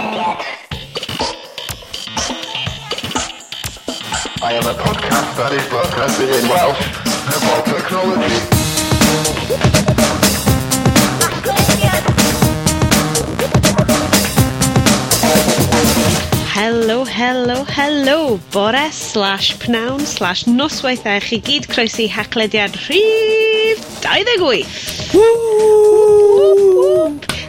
I am a podcast that is broadcasting in Welsh about technology. Helo, helo, helo, bore slash pnawn slash noswaithau chi gyd croesi haclediad rhif 28. Woo!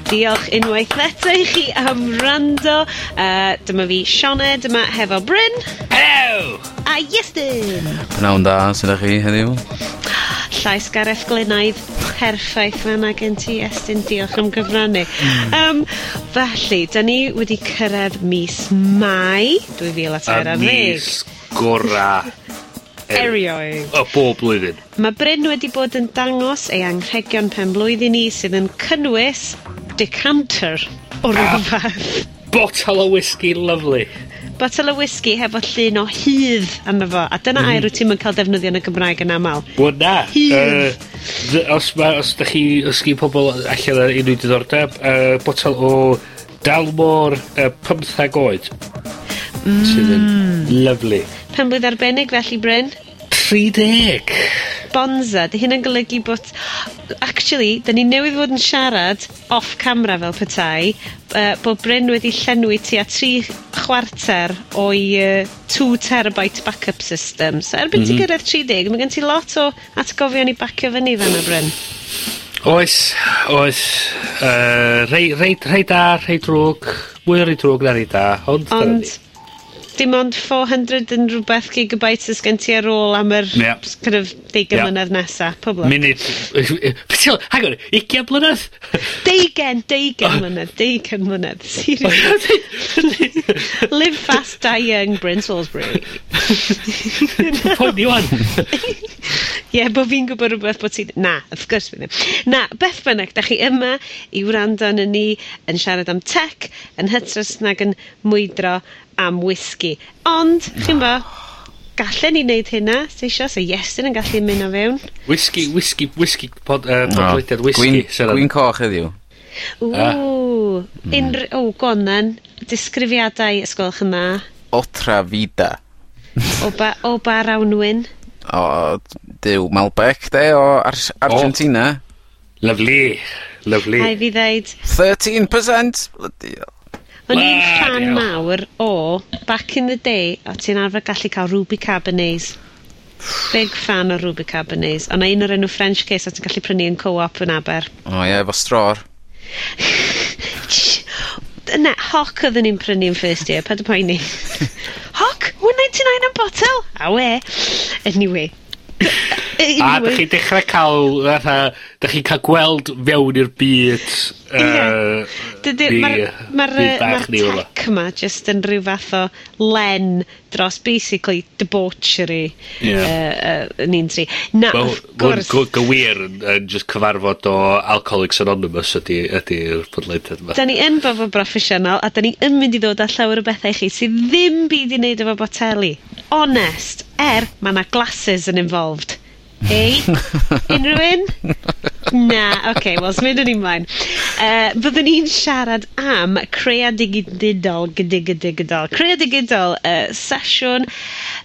diolch unwaith eto i chi am rando. Uh, dyma fi Sione, dyma hefo Bryn. Hello! A Iestyn! Pnawn da, sydd chi heddiw? Llais Gareth Glynaidd perffaith fan ag yn ti, Estyn, diolch am gyfrannu. Um, felly, da ni wedi cyrraedd mis Mai 2013. A mis gora er- erioed. O bob blwyddyn. Mae Bryn wedi bod yn dangos ei anghregion pen blwyddyn ni sydd yn cynnwys decanter o rhywbeth. Ah. fath. O whisky lovely. Botel o whisky hefo llun o hydd arno fo. A dyna mm. air wyt ti'n cael defnyddio yn y Gymraeg yn aml. Wel na. Hydd. Uh, os, ma, os da chi, os chi pobl allan ar unrhyw diddordeb, uh, botol o dalmor uh, 15 oed. Mm. Sydd yn lovely. Pen blwydd arbennig felly, Bryn? tri deg! Bonza, dy hyn yn golygu bod... Actually, da ni newydd fod yn siarad off camera fel petai, uh, bod Bryn wedi llenwi tua 3 chwarter o'i uh, 2 terabyte backup system. So erbyn mm -hmm. ti mhm. gyrraedd 30, mae gen ti lot o atgofion i bacio fyny fan o Bryn. Oes, oes. Uh, rei, rei, rei da, rei drwg. Mwy o rei drwg na rei da. Ond... Ond dim ond four hundred yn rhywbeth gigabytes ys gen ti ar ôl am yr... Ie. ...kind of deugen... Ie. ...mlynedd nesa. pobl. lwc. Munud, be' hang on, ugian mlynedd? Deigen, deigen oh. mlynedd, deigen mlynedd, seriously. Live fast, die young, Bryn Salisbury. Pwynt ni ŵan. Ie, bo fi'n gwybod rhywbeth bod ti'n... Na, of course fi ddim. Na, beth bynnag, da chi yma i wrando yn ni yn siarad am tech, yn hytrys nag yn mwydro am whisky. Ond, chi'n bo, gallen ni wneud hynna, seisio, so Iestyn yn gallu mynd o fewn. Whisky, whisky, whisky, pod, uh, podlediad whisky. Gwyn, gwyn coch heddiw. Ww, ah. unrhyw, o, oh, gonan, disgrifiadau, ysgolch yma. Otra vida. o, ba, o bar awnwyn. O, dyw, Malbec, de, o Ar Argentina. Oh. Lovely, lovely. Ai fi ddeud. 13%? Bloody hell. O'n i'n fan mawr o Back in the Day, o ti'n arfer gallu cael Ruby Cabernets Big fan o Ruby Cabernets O'na un o'r enw French case o ti'n gallu prynu yn co-op yn Aber. O oh, ie, yeah, efo stror. Na, hoc oedden ni'n prynu yn first year, pad y poeni. hoc, 199 am botel? A we. Anyway. A da chi dechrau cael, fatha, da chi'n cael gweld fewn i'r byd yy... Dydi... Ma'r, ma ma'r tech yma just yn rhyw fath o len dros basically debauchery yeah. uh, uh, ni'n tri. Na, Ma, of gwrs... gywir yn, yn just cyfarfod o Alcoholics Anonymous ydy'r ydy podleidiad yma. Da ni yn bobl broffesiynol a da ni yn mynd i ddod â llawer o bethau i chi sydd ddim byd i wneud efo boteli. Honest, er mae yna glasses yn involved. Ei? Unrhyw un? Na, oce, okay, wel smyd yn ymlaen. Uh, byddwn ni'n siarad am creadigididol gydigidigidol. Creadigidol, uh, sesiwn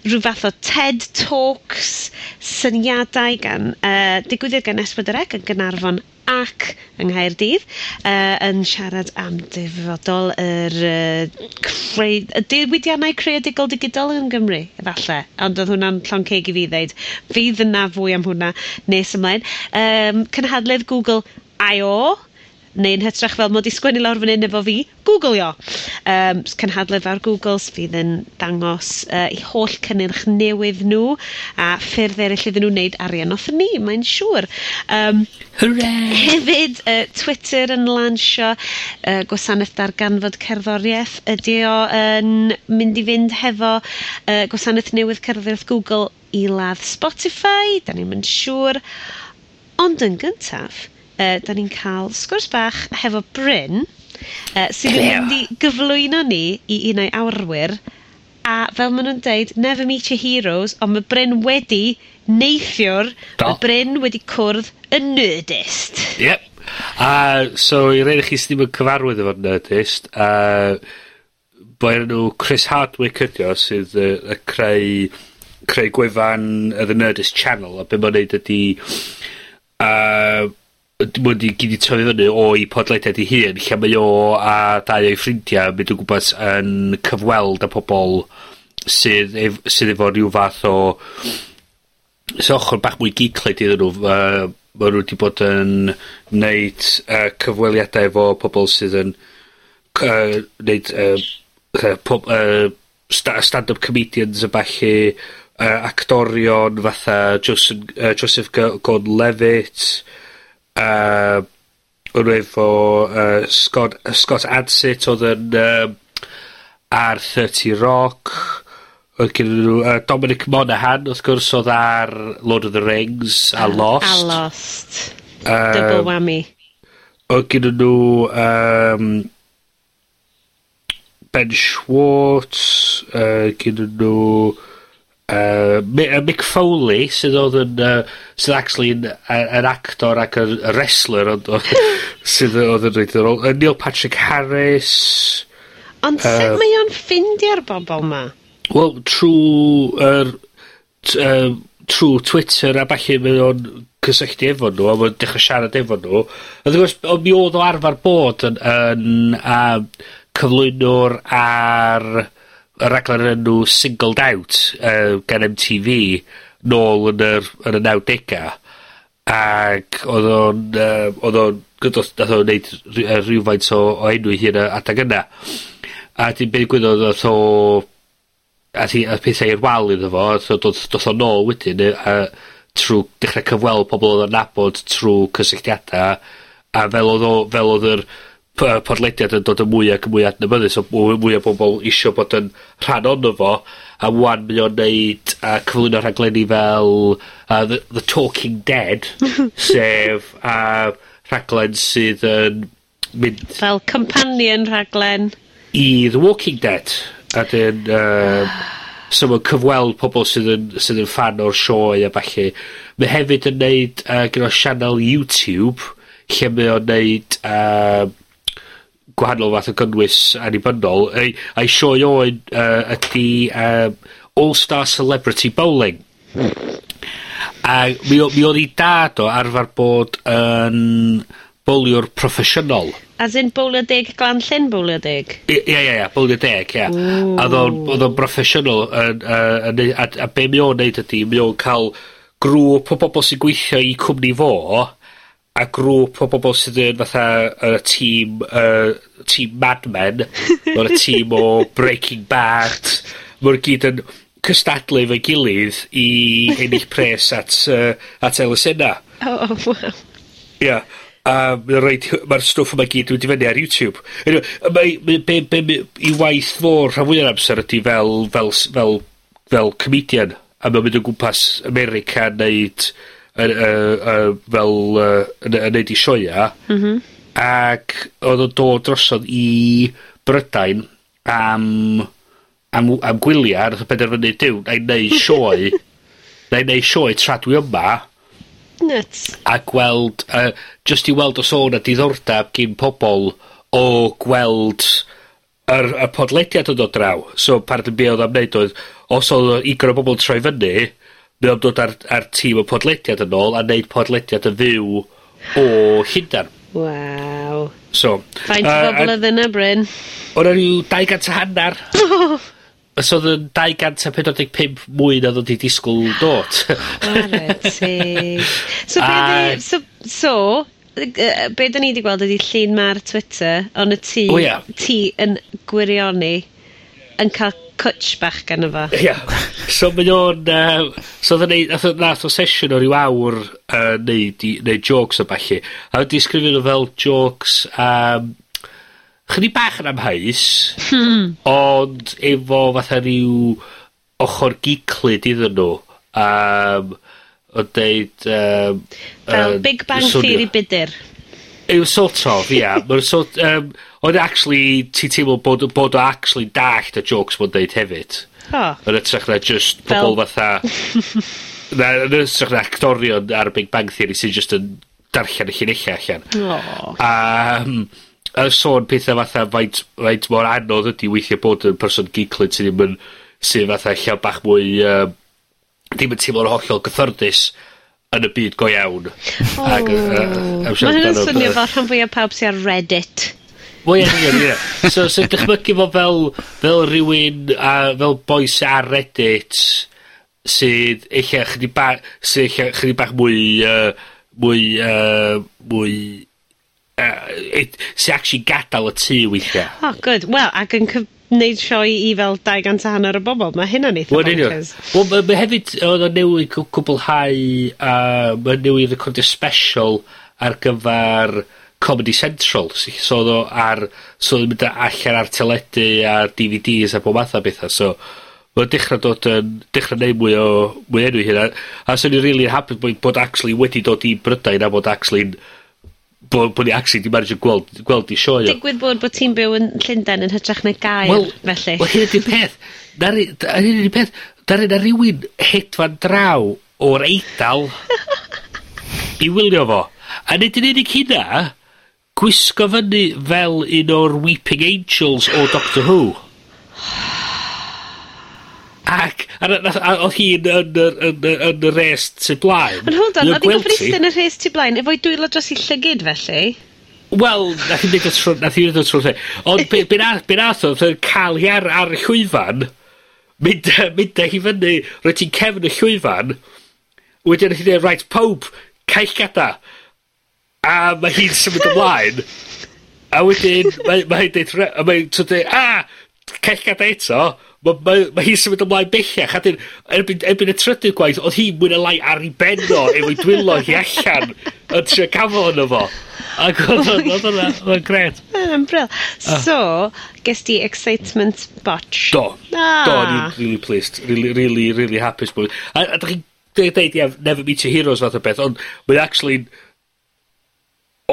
rhyw fath o TED Talks syniadau gan, uh, digwyddiad gan Esbydrec yn Gynarfon ac yng Nghaerdydd uh, yn siarad am dyfodol yr uh, creu, y diwydiannau creadigol digidol yn Gymru, efallai. Ond oedd hwnna'n llon ceg i fi ddeud. Fydd yna fwy am hwnna nes ymlaen. Um, cynhadledd Google I.O neu'n hytrach fel mod i sgwennu lawr fan hyn efo fi, googlio. Um, cynhadledd ar Google fydd yn dangos uh, i holl cynnyrch newydd nhw a ffyrdd eraill iddyn nhw wneud arian off ni, mae'n siŵr. Um, Hooray! Hefyd, uh, Twitter yn lansio uh, gwasanaeth darganfod cerddoriaeth. Ydy o yn mynd i fynd hefo uh, gwasanaeth newydd cerddoriaeth Google i ladd Spotify, da ni'n mynd siŵr. Ond yn gyntaf, uh, da ni'n cael sgwrs bach hefo Bryn, uh, sydd yn mynd i gyflwyno ni i un o'i awrwyr, a fel maen nhw'n deud, never meet your heroes, ond mae Bryn wedi neithiwr, mae Bryn wedi cwrdd y nerdist. Yep. A, uh, so, i reid chi sydd ddim yn cyfarwydd efo'r nerdist, a uh, nhw Chris Hardwick ydi o, sydd uh, y creu, creu gwefan y The Nerdist Channel, a be mae'n neud ydi... Uh, dim ond i gyd i tyfu fyny o'i podleidiad ei hun, lle mae o a dau o'i ffrindiau mynd o gwmpas yn cyfweld â pobol sydd, ef, sydd efo rhyw fath o so ochr bach mwy gicled iddyn nhw uh, mae nhw wedi bod yn neud uh, cyfweliadau efo pobl sydd yn uh, neud uh, pob, uh, stand-up comedians yn falle uh, actorion fatha Joseph, uh, Joseph Gordon-Levitt uh, o'n nhw efo uh, Scott, Scott Adsit oedd yn yym ar thirty Rock. oedd gen nhw uh, Dominic Monaghan, wrth gwrs, oedd ar Lord of the Rings a Lost. A Lost. Yy, Double whammy. oedd gen nhw um, Ben Schwartz, uh, gen nhw uh, Mi- yy Mick Foley sydd oedd yn uh, sydd actually yn uh, yn actor ac yn wrestler ond odd sydd oedd odd yn reit uh, Neil Patrick Harris. Ond yy... sut mae o'n ffindio'r bobl 'ma? Wel trwy er, t- yym trw Twitter a falle mae o'n cysylltu efo nhw a mae'n dechrau siarad efo nhw A wrth gwrs mi oedd o arfer bod yn yn a, cyflwynwr ar y raglen o'r enw Singled Out uh, gan MTV nôl yn yr yn y nawdega. Ac oedd o'n uh, oedd o'n gydodd nath o'n neud rhy- yy rhywfaint o o enw 'i hyn yy adag yna. A 'dyn be' ddigwyddodd oedd o a ti a pethau i'r wal iddo fo ath o doth doth o nôl wedyn yy a trwy dechrau cyfweld pobl oedd o'n nabod trwy cysylltiadau a fel oedd o fel oedd yr py- podlediad yn dod yn mwy ac yn mwy adnabyddus so mwy mwy o bobl isio bod yn rhan onno fo, a 'wan mae o'n neud a cyflwyno rhaglenni fel uh, The The Talking Dead sef yy rhaglen sydd yn mynd... Fel companion rhaglen. I The Walking Dead. A 'dyn uh, so ma'n cyfweld pobl sydd yn sydd yn fan o'r sioe a falle Mae hefyd yn neud uh, gyda sianel YouTube lle mae o'n neud uh, gwahanol fath o gynnwys annibynnol. Ei, a'i sioe oen uh, ydy um, All Star Celebrity Bowling. a mi, o, mi oedd ei dad o arfer bod yn bowliwr proffesiynol. As in bowlio deg glan llyn bowlio deg? Ie, ie, ie, bowlio deg, ie. A oedd o'n broffesiynol, a be mi o'n neud ydy, mi o'n cael grŵp o bobl sy'n gweithio i cwmni fo, a grŵp o bobl sydd yn fatha y tîm uh, tîm Mad Men o'r tîm o Breaking Bad ma' gyd yn cystadlu efo'i gilydd i ennill pres at uh, at elusena. oh, wow. Ia. A mae o roid stwff yma gyd wedi mynd fyny ar YouTube. Anyway, mae mae be' be' be, 'i waith fo rhan fwya'r amser ydy fel fel fel fel comedian a mae'n mynd o gwmpas America yn neud yn yy yy fel yy yn yn neud i sioia mm -hmm. Ac oedd o'n dod drosodd i Brydain am am am gwyliau a nath o benderfynu duw 'nai neu' sioe i neud sioe tra dwi yma. Nuts. A gweld uh, just i weld os o'n a diddordab gyn pobol o gweld yr y podlediad yn dod draw. So apparently be' oedd am wneud oedd os oedd 'na ugain o bobol troi fyny mae o'n dod ar, ar tîm o podlediad yn ôl a wneud podlediad yn fyw o Llundain. Waw. So. Faint o bobl oedd yna, Bryn? O'n rhyw 200 a hannar. Os oedd yn 245 mwy na ddod i disgwyl dod. so, a... so, so, be da ni wedi gweld ydy llun ma'r Twitter, ond y tŷ, oh, yeah. tŷ yn gwirioni, yn cael cwtch bach gan efo. Ia. So mae o'n... Uh, so oedd neud... nath o sesiwn o ryw awr uh, neud, i, neud jokes o falle. A wedi sgrifio nhw fel jokes... Um, Chydig bach yn amhaus, hmm. ond efo fatha ryw ochr giclid iddyn nhw. Um, o deud... Um, fel uh, Big Bang Theory bydyr. Yw sort of, ia. Yeah. Mae'n sort... Um, Ond actually, ti teimlo bod, bod o actually dallt y jokes ma'n deud hefyd. Oh. Yn ytrach na just pobl fatha... na, yn ytrach na actorion ar Big Bang Theory sy'n just yn darllen y llinellau allan. Oh. A, um, a sôn pethau fatha faint, faint mor anodd ydy weithio bod yn person giclyd sydd ddim yn sydd fatha llaw bach mwy uh, ddim yn teimlo'n hollol gyffyrddus yn y byd go iawn. Oh. Ac, uh, Mae hynny'n swnio fel rhan fwy o pawb sy'n ar Reddit. Wel ie, yn union, ie. So, so dychmygu fo fel, fel rhywun, a uh, fel boes ar Reddit, sydd eich chydig bach, sydd eich chydig bach mwy, uh, mwy, uh, mwy, uh, sy'n actually gadael y tŷ weithiau. Oh, good. Wel, ac yn wneud sioi i fel 200 a hanner o bobl. Mae hynna'n eitha well, bonkers. Wel, mae ma hefyd, oedd o newid cwblhau, uh, mae newid recordio special ar gyfer Comedy Central sy, so oedd o ar, so oedd o'n mynd allan ar teledu a DVDs a bob math o bethau so Mae'n dechrau dod yn, Dechrau neud mwy o, mwy enw 'i hunan. A 'swn ni'n really happy bod, bod actually wedi dod i Brydain a bod actually... Bod, bod ni actually 'di manajio gweld, gweld 'i sioe o. Digwydd bod bod ti'n byw yn Llundain yn hytrach na gair, Wel, felly. wel hyn ydy'r peth. 'Na'r hyn ydy'r peth. Dar yna rhywun hedfan draw o'r Eidal i wylio fo. A nid yn unig hynna, gwisgo fyny fel un o'r Weeping Angels o Doctor Who. Ac, a, a, a oedd hi'n yn, yn, yn, yn y res tu blaen. Ond hold on, oedd hi'n gyfrith yn y res tu blaen, efo'i dwylo dros i llygyd felly? Wel, nath hi'n dweud o trwy, nath hi'n dweud o trwy. Ond be, be, be nath oedd yn cael hi ar, ar y llwyfan, mynd, mynd hi fyny, roed ti'n cefn y llwyfan, wedyn nath hi'n dweud, right, pob, caill gada. A mae hi'n symud ymlaen, a wedyn mae mae hi'n deud re- a mae t'od deu a celliad eto, ma' mae ma' hi'n symud ymlaen bellach a 'dyn erbyn erbyn y trydydd gwaith oedd hi mwyn y lai ar ei benno o efo'i dwylo hi allan yn trio cafo arno fo. Ac odd o'n odd hwnna oedd o'n grêt. Ma'n ymbril. Ah. So, ges di excitement botch. Do. Ah. Do, o'n really pleased. Really, really, really hapus. bod- A, a da chi'n deud, ia, never meet your heroes fath o beth, ond mae'n actually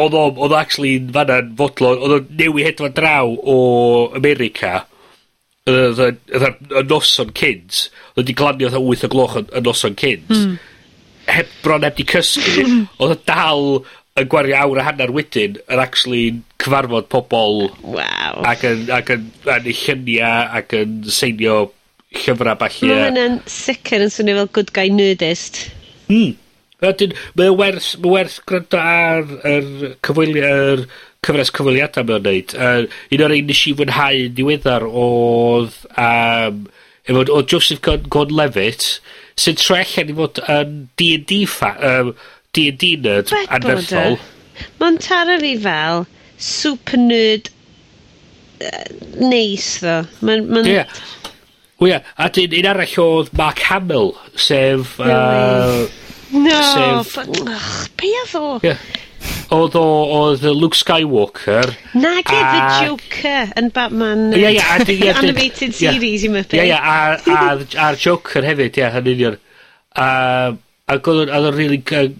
oedd o, oedd actually yn fanna'n fodlon, oedd o'n newi hedfan draw o America, oedd y noson cynt, oedd wedi glanio oedd 8 o gloch y noson cynt, mm. heb bron heb di cysgu, oedd o dal yn gwario awr a hanner wedyn yn actually cyfarfod pobl wow. ac yn, ac yn, yn, yn llyniau ac yn seinio llyfrau falle. Mae hynna'n sicr yn swnio fel good guy nerdist. Mm. A wedyn, mae o werth, mae werth gwrando ar yr cyfweli- yr cyfres cyfweliadau mae o'n neud. Uh, un o'r ein nes i fwynhau yn diweddar oedd, um, efo, odd Joseph Gordon-Levitt, sy'n troi allan i fod yn D&D fa, um, D&D nerd anerthol. Mae'n taro fi fel super nerd uh, neis ddo. Mae'n... Ma yeah. Wel, yeah. a dyn un arall oedd Mark Hamill, sef... Really? Uh, No. Sef... Och, be oedd o? Ie. Odd o oedd Luke Skywalker... Nage a... the Joker yn Batman yy... Ie ie a dy- ie dy- ...animated series i Muppets. Ie ie a a'r a'r Joker hefyd ie yn union. A ag odd o'n odd o'n rili gy-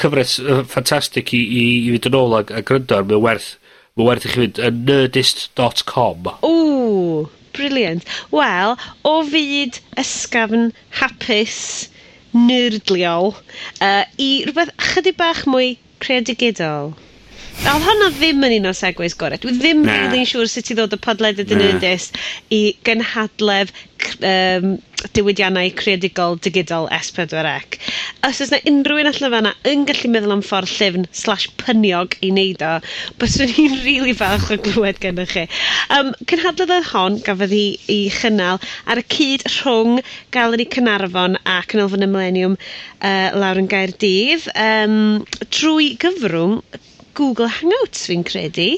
cyfres yy ffantastig i i i fynd yn ôl ag a gryndo ar mae'n werth ma' werth i chi fynd yn nerdist.com. Ww, brilliant. Wel, o fyd ysgafn hapus nerdliol, uh, i rhywbeth chydig bach mwy creadigol. A odd honna ddim yn un o segways gorau. Dwi ddim... Na. really siŵr sut i ddod â podlediad yn unus i gynhadledd c- yym diwydiannau creadigol digidol S4C. Os oes yna unrhyw un allan fanna yn gallu meddwl am ffordd llyfn slash pyniog i neud o, byswn i'n rili falch o glywed gennych chi. Um, cynhadledd hon gafodd hi 'i chynnal ar y cyd rhwng Galeri Cynarfon a Cynolfon y Millennium uh, lawr yn Gaerdydd, um, trwy gyfrwng Google Hangouts, fi'n credu.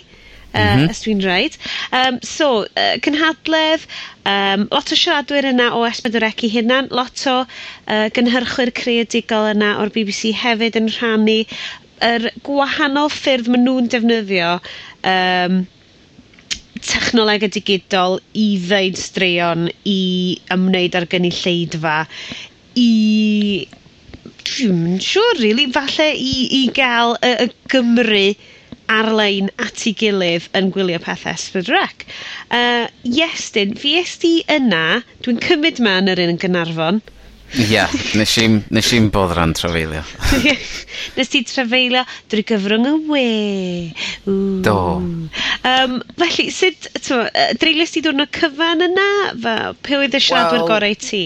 Uh, mm -hmm. os dwi'n rhaid. Um, so, uh, cynhadledd, um, lot o siaradwyr yna o Esbydorec i hynna'n, lot o uh, gynhyrchwyr creadigol yna o'r BBC hefyd yn rhannu yr gwahanol ffyrdd maen nhw'n defnyddio um, technoleg y digidol i ddeud straeon, i ymwneud ar gynulleidfa, i Dwi'n siŵr, really. falle i, i gael y, y Gymru ar-lein at ei gilydd yn gwylio pethau ysbrydrec. Uh, Iestyn, fi esti yna, dwi'n cymryd ma yn yr un yn Gynarfon. Ia, yeah, nes i'n nes i bodran trafeilio. nes ti trafeilio drwy gyfrwng y we. Ooh. Do. Um, felly, sut, dreilis ti dwrnod cyfan yna? Fe, pe oedd y siadwyr well, gorau ti?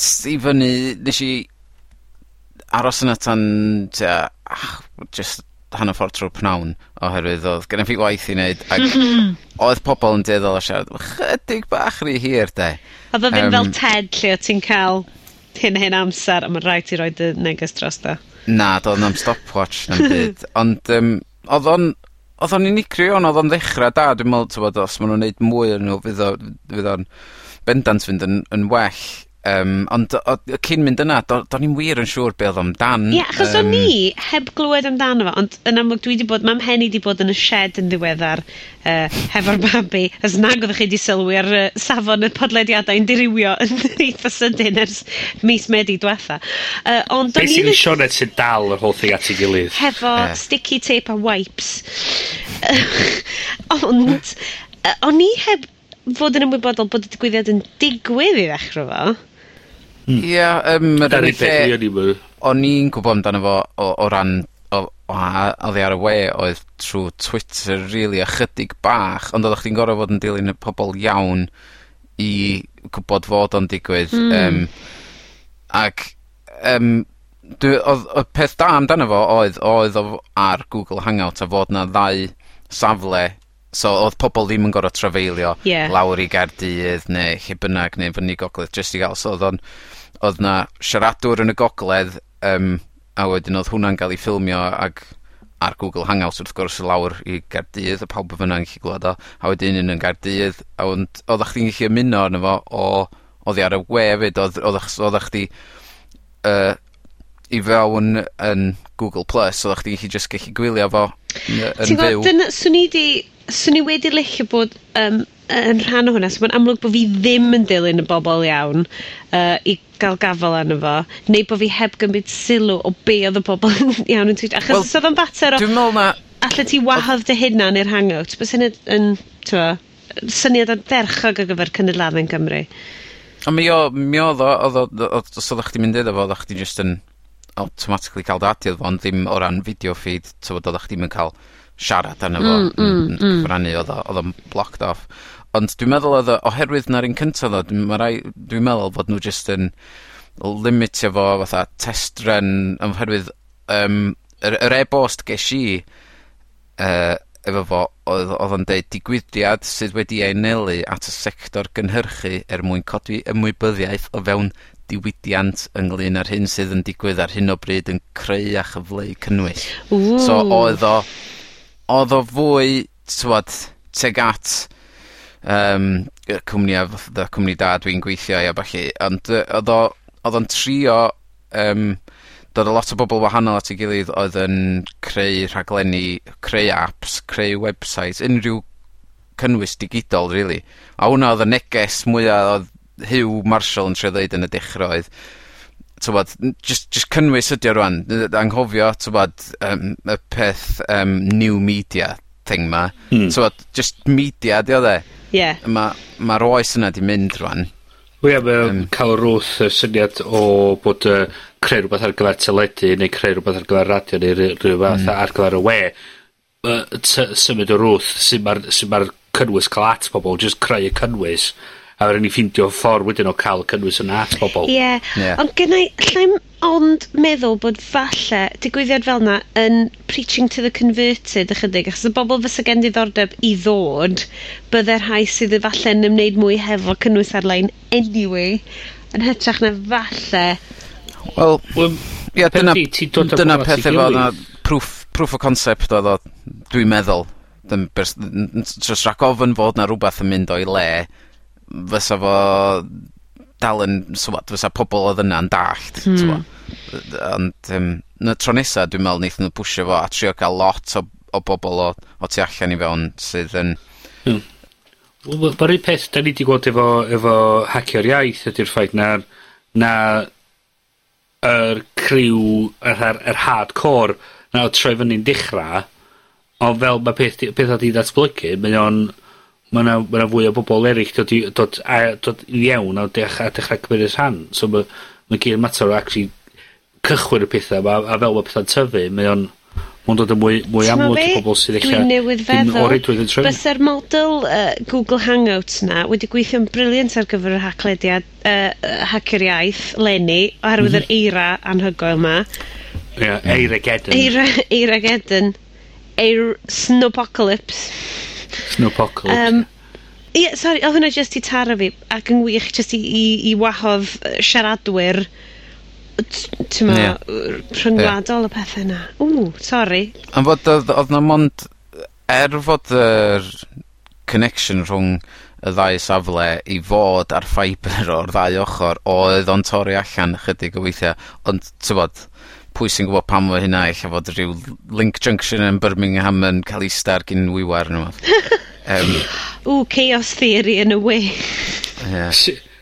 i fyny, nes i aros yna tan tia, ah, just hanner ffordd trwy pnawn oherwydd oedd gen i fi waith i wneud ac oedd pobl yn deddol o siarad chydig bach rhy hir de. Oedd o ddim um, fel TED lle o ti'n cael hyn hyn amser a mae'n rhaid ti roi dy neges dros da. Na, doedd na'm stopwatch na'n byd. Ond um, oedd o'n Oedd o'n unigryw ond oedd o'n ddechrau da, dwi'n meddwl, tywod, os maen nhw'n neud mwy yn nhw, fydd o'n bendant fynd yn, yn well Um, ond o- o- cyn mynd yna do- do'n i'm wir yn siŵr be' oedd amdan Ie, yeah, achos o'n ni heb glywed amdano fo, ond yn amlwg dwi wedi bod, ma'm mhen i 'di bod yn y shed yn ddiweddar, uh, hefo'r babi, as nag oeddech chi wedi sylwi ar uh, safon y podlediadau yn dirywio yn eitha sydyn ers mis Medi diwetha. Uh, ond o'n i ddim... Basically sy'n dal yr holl thing at ei gilydd. Hefo Ie. sticky tape a wipes. ond, uh, o'n i heb fod yn ymwybodol bod y digwyddiad yn digwydd i ddechrau fo. Mm. Ia, um, yr unig lle... O'n i'n gwybod amdano fo o, o ran oedd ar y we oedd trwy Twitter really ychydig bach, ond oeddech chi'n gorau fod yn dilyn y pobl iawn i gwybod fod o'n digwydd. Mm. Um, ac um, dwi, oedd, y peth da amdano fo oedd, oedd o ar Google Hangout a fod na ddau safle So oedd pobl ddim yn gorau trafeilio yeah. lawr i Gardydd neu lle bynnag neu fyny Gogledd jyst i gael. So oedd o'n oedd 'na siaradwr yn y gogledd um, a wedyn oedd hwnna'n ga'l ei ffilmio ag ar Google Hangouts wrth gwrs lawr i Gardydd a pawb yn fanna'n gellu glwad o, a wedyn un yn Gardydd a ond oddach chdi'n gallu ymuno arno fo o oddi ar y we 'fyd oedd oddach s- chdi uh, i fewn yn Google Plus oddach chdi'n gallu just gallu gwylio fo yn yn fyw. Ti'n gwbo dyna 'swn i 'di 'swn i wedi licio bod um, yn rhan o hwnna, so mae'n amlwg bod fi ddim yn dilyn y bobl iawn uh, i gael gafel arno fo, neu bod fi heb gymryd sylw o be oedd y bobl iawn yn tweet. Achos well, oedd o'n fater o... Dwi'n meddwl ma... Alla ti wahodd dy hunan i'r hangout, bys hynny yn, tywa, syniad o derchog ar gyfer cynnyladda'n Cymru. A mi o, mi oedd o, oedd o, os oeddech chdi'n mynd iddo fo, oeddech chdi just yn automatically cael dadu fo, ond ddim o ran video feed, so tyfod oeddech chdi'n cael siarad arno fo, mm, mm, mm. cyfrannu, oedd o'n blocked off. Ond dwi'n meddwl oedd o oherwydd na'r un cyntaf ddo dwi rai... Dwi'n meddwl bod nhw jyst yn limitio fo fatha test run oherwydd um, yr yr e-bost ges i uh, efo fo oedd oedd o'n deud digwyddiad sydd wedi ei nelu at y sector gynhyrchu er mwyn codi ymwybyddiaeth o fewn diwydiant ynglyn â'r hyn sydd yn digwydd ar hyn o bryd yn creu a chyfleu cynnwys. Ww. So oedd o, oedd o fwy, t'wod, teg at um, y cwmni cwmnia y cwmni da dwi'n gweithio i a ballu ond yy odd o odd o'n trio um, dod â lot o bobl wahanol at ei gilydd oedd yn creu rhaglenni, creu apps, creu websites, unrhyw cynnwys digidol really. A hwnna oedd y neges mwyaf oedd Hugh Marshall yn trio ddeud yn y dechra oedd t'wbod, just jyst cynnwys ydi o rwan. Anghofio, t'wbod, um, y peth um, new media thing 'ma. Mm. T'mod just media 'di o 'de? Ie. Ma' ma'r oes yna 'di mynd rwan. Wel ie mae o'n ca'l yr wrth y syniad o bod uh, creu rhywbeth ar gyfer teledu neu creu rhywbeth ar gyfer radio neu ry- rhyw mm. ar gyfer y we Uh, symud o'r wrth sy'n ma'r sut ma'r cynnwys cael at pobl, just creu y cynnwys a ma' ni ffindio ffordd wedyn o cael y cynnwys yna at bobol. Ie. Ie. Ond gennai, llai'm ond meddwl bod falle digwyddiad fel yna yn preaching to the converted ychydig, achos y bobl fysa gen diddordeb i ddod, bydde rhai sydd efallai yn ymwneud mwy hefo cynnwys ar-lein anyway, yn hytrach na falle... Wel, Wel, ia, dyna, ti, ti dod â dyna pobol at ei peth efo gilydd. na proof, proof o concept oedd o, dwi'n meddwl. Dyn bers- n- n- Jyst rhag ofn fod na rhywbeth yn mynd o'i le fysa fo dal yn, swat, fysa pobl oedd yna'n dallt, hmm. Ond, um, na tro nesa, dwi'n meddwl wnaethon nhw pwysio fo a trio cael lot o, o bobl o, o tu allan i fewn sydd yn... Hmm. Wel, mae'r un peth da ni wedi gweld efo, efo hacio'r iaith ydy'r ffaith na, na yr criw, yr, yr, yr hardcore, na o troi fyny'n dechrau, ond fel mae peth, peth wedi ddatblygu mae o'n mae yna ma' 'na fwy o bobl eryll dod i dod a dod i fewn a dech- a dechra cymeryd rhan. So mae ma' gyd mater o actually cychwyn y pethau a, a fel mae pethau'n tyfu mae o'n, ma' dod yn mwy mwy amlwg i bobl sydd eich dwi'n newydd feddwl bysa'r model uh, Google Hangouts 'na wedi gweithio'n briliant ar gyfer y haclediad uh, hacker iaith Lenny, oherwydd yr mhm. eira anhygoel 'ma. Ie, Eiragedyn. Eira eira Eiragedyn. Eir- Snowpocalypse. Snowpocalypse. Um, Ie, yeah, sori, oedd hwnna jyst i taro fi, ac yn wych jyst i, i, i wahodd siaradwyr ti'n ma, yeah. rhyngwladol yeah. y pethau yna. Ww, sori. Am fod oedd na mond, er fod yr connection rhwng y ddau safle i fod ar ffibr o'r ddau ochr oedd o'n torri allan chydig o weithiau, ond tybod, pwy sy'n gwybod pam o hynna eich fod rhyw link junction yn Birmingham yn cael ei star gyn wiwar nhw. um, Ooh, chaos theory yn y we. Yeah.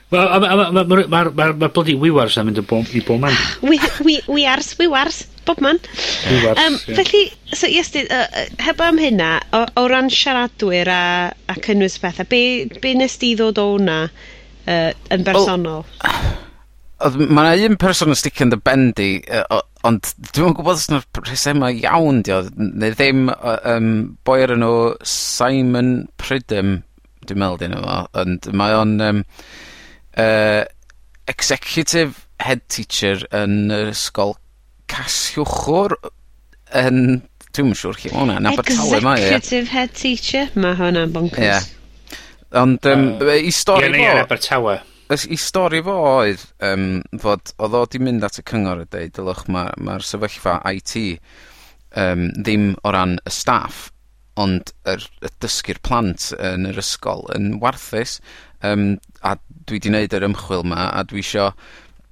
Mae'r ma, ma, ma, ma, ma bloody wiwars yn mynd i bob man. Ah, wiwars, wiwars, bob man. Wiwars, um, yeah. Felly, so, yes, uh, heb am hynna, o, o ran siaradwyr a, a cynnwys pethau, be, be nes di ddod o hwnna uh, yn bersonol? Well, oedd ma' 'na un person yn sticio yn dy bendi, o- ond dwi'n yn gwbod os 'na'r rhesema iawn 'di o neu ddim yy yym boi o'r enw Simon Pridham dwi'n meddwl dyn nhw, ond mae o'n um, uh, executive head teacher yn yr ysgol Casiwchwr yn Dwi'n yn siŵr lle hwnna, wnna yn Abertawe mae o? Executive head teacher? mae hwnna'n bonkers. Ie. Ond um, yy 'i stori fo... Abertawe. Ys 'i stori fo oedd um, fod oedd o 'di mynd at y cyngor a dweud, dylwch mae'r ma' ma'r sefyllfa IT um, ddim o ran y staff ond yr y dysgu'r plant yn yr ysgol yn warthus um, a dwi 'di wneud yr ymchwil 'ma a dwi isio